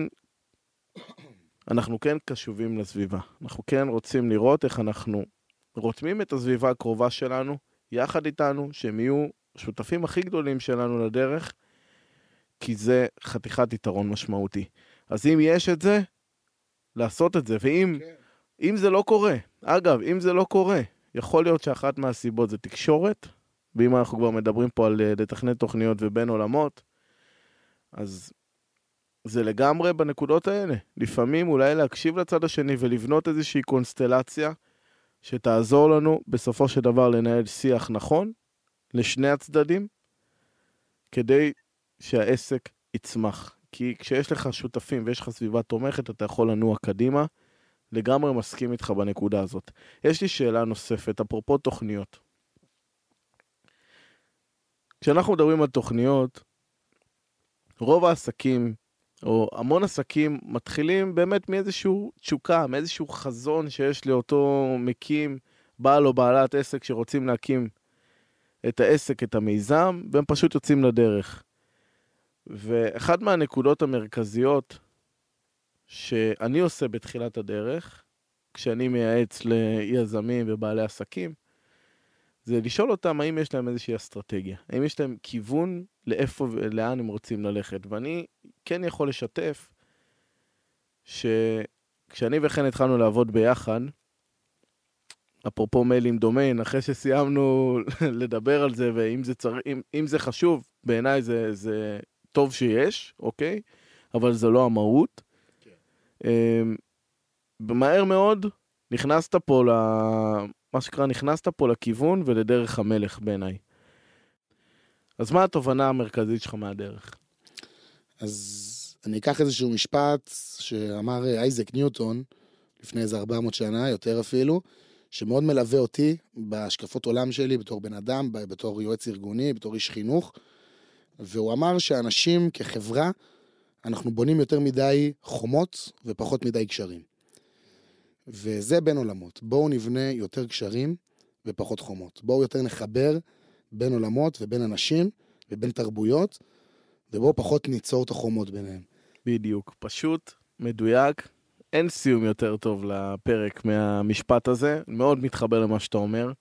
אנחנו כן קשובים לסביבה. אנחנו כן רוצים לראות איך אנחנו רותמים את הסביבה הקרובה שלנו, יחד איתנו, שהם יהיו השותפים הכי גדולים שלנו לדרך, כי זה חתיכת יתרון משמעותי. אז אם יש את זה, לעשות את זה. ואם אם זה לא קורה, אגב, אם זה לא קורה, יכול להיות שאחת מהסיבות זה תקשורת, ואם אנחנו כבר מדברים פה על אה, לתכנן תוכניות ובין עולמות, אז זה לגמרי בנקודות האלה. לפעמים אולי להקשיב לצד השני ולבנות איזושהי קונסטלציה שתעזור לנו בסופו של דבר לנהל שיח נכון לשני הצדדים, כדי שהעסק יצמח. כי כשיש לך שותפים ויש לך סביבה תומכת, אתה יכול לנוע קדימה. לגמרי מסכים איתך בנקודה הזאת. יש לי שאלה נוספת, אפרופו תוכניות. כשאנחנו מדברים על תוכניות, רוב העסקים, או המון עסקים, מתחילים באמת מאיזשהו תשוקה, מאיזשהו חזון שיש לאותו מקים, בעל או בעלת עסק שרוצים להקים את העסק, את המיזם, והם פשוט יוצאים לדרך. ואחת מהנקודות המרכזיות שאני עושה בתחילת הדרך, כשאני מייעץ ליזמים ובעלי עסקים, זה לשאול אותם האם יש להם איזושהי אסטרטגיה, האם יש להם כיוון לאיפה ולאן הם רוצים ללכת. ואני כן יכול לשתף שכשאני וחן התחלנו לעבוד ביחד, אפרופו מייל עם דומיין, אחרי שסיימנו לדבר על זה, ואם זה, צר... אם, אם זה חשוב, בעיניי זה, זה טוב שיש, אוקיי? אבל זה לא המהות. אמ, ומהר מאוד נכנסת פה ל... מה שנקרא, נכנסת פה לכיוון ולדרך המלך בעיניי. אז מה התובנה המרכזית שלך מהדרך? אז אני אקח איזשהו משפט שאמר אה, אייזק ניוטון לפני איזה 400 שנה, יותר אפילו, שמאוד מלווה אותי בהשקפות עולם שלי בתור בן אדם, בתור יועץ ארגוני, בתור איש חינוך, והוא אמר שאנשים כחברה, אנחנו בונים יותר מדי חומות ופחות מדי גשרים. וזה בין עולמות. בואו נבנה יותר קשרים ופחות חומות. בואו יותר נחבר בין עולמות ובין אנשים ובין תרבויות, ובואו פחות ניצור את החומות ביניהם. בדיוק, פשוט, מדויק. אין סיום יותר טוב לפרק מהמשפט הזה, מאוד מתחבר למה שאתה אומר.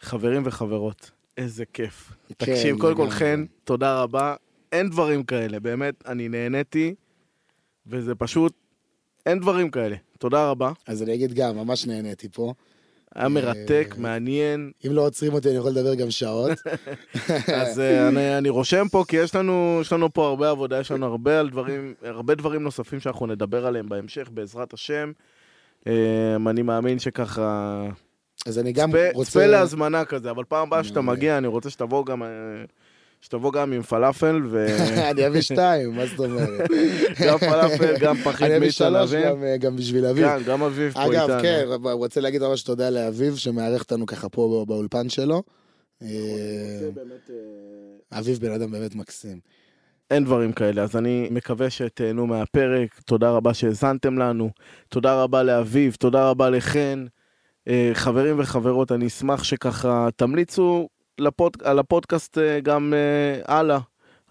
חברים וחברות, איזה כיף. כן, תקשיב, קודם כל. חן, תודה רבה. אין דברים כאלה, באמת, אני נהניתי, וזה פשוט, אין דברים כאלה. תודה רבה. אז אני אגיד גם, ממש נהניתי פה. היה מרתק, אה, מעניין. אם לא עוצרים אותי, אני יכול לדבר גם שעות. אז אה, אני, אני רושם פה, כי יש לנו, יש לנו פה הרבה עבודה, יש לנו הרבה, על דברים, הרבה דברים נוספים שאנחנו נדבר עליהם בהמשך, בעזרת השם. אה, אני מאמין שככה... אז אני גם צפה, רוצה... צפה להזמנה כזה, אבל פעם הבאה שאתה. מגיע, אני רוצה שתבוא גם, שתבוא גם עם פלאפל, אני אביא שתיים, מה זאת אומרת? וגם פלאפל, גם פחית אני אביא מיץ שלוש ענבים. גם, אה, גם בשביל אביב. כן, גם אביב פה איתנו. אגב, כן, אבל רוצה להגיד ממש תודה לאביב, שמארח אותנו ככה פה באולפן שלו. אה, אביב בן אדם באמת מקסים. אין דברים כאלה, אז אני מקווה שתהנו מהפרק. תודה רבה שהאזנתם לנו. תודה רבה לאביב, תודה רבה לחן. אה, חברים וחברות, אני אשמח שככה תמליצו לפוד, על הפודקאסט אה, גם אה, הלאה.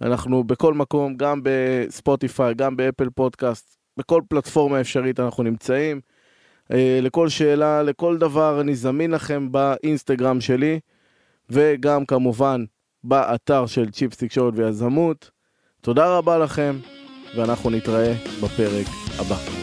אנחנו בכל מקום, גם בספוטיפיי, גם באפל פודקאסט, בכל פלטפורמה אפשרית אנחנו נמצאים. אה, לכל שאלה, לכל דבר, אני זמין לכם באינסטגרם שלי, וגם כמובן באתר של צ'יפס תקשורת ויזמות. תודה רבה לכם, ואנחנו נתראה בפרק הבא.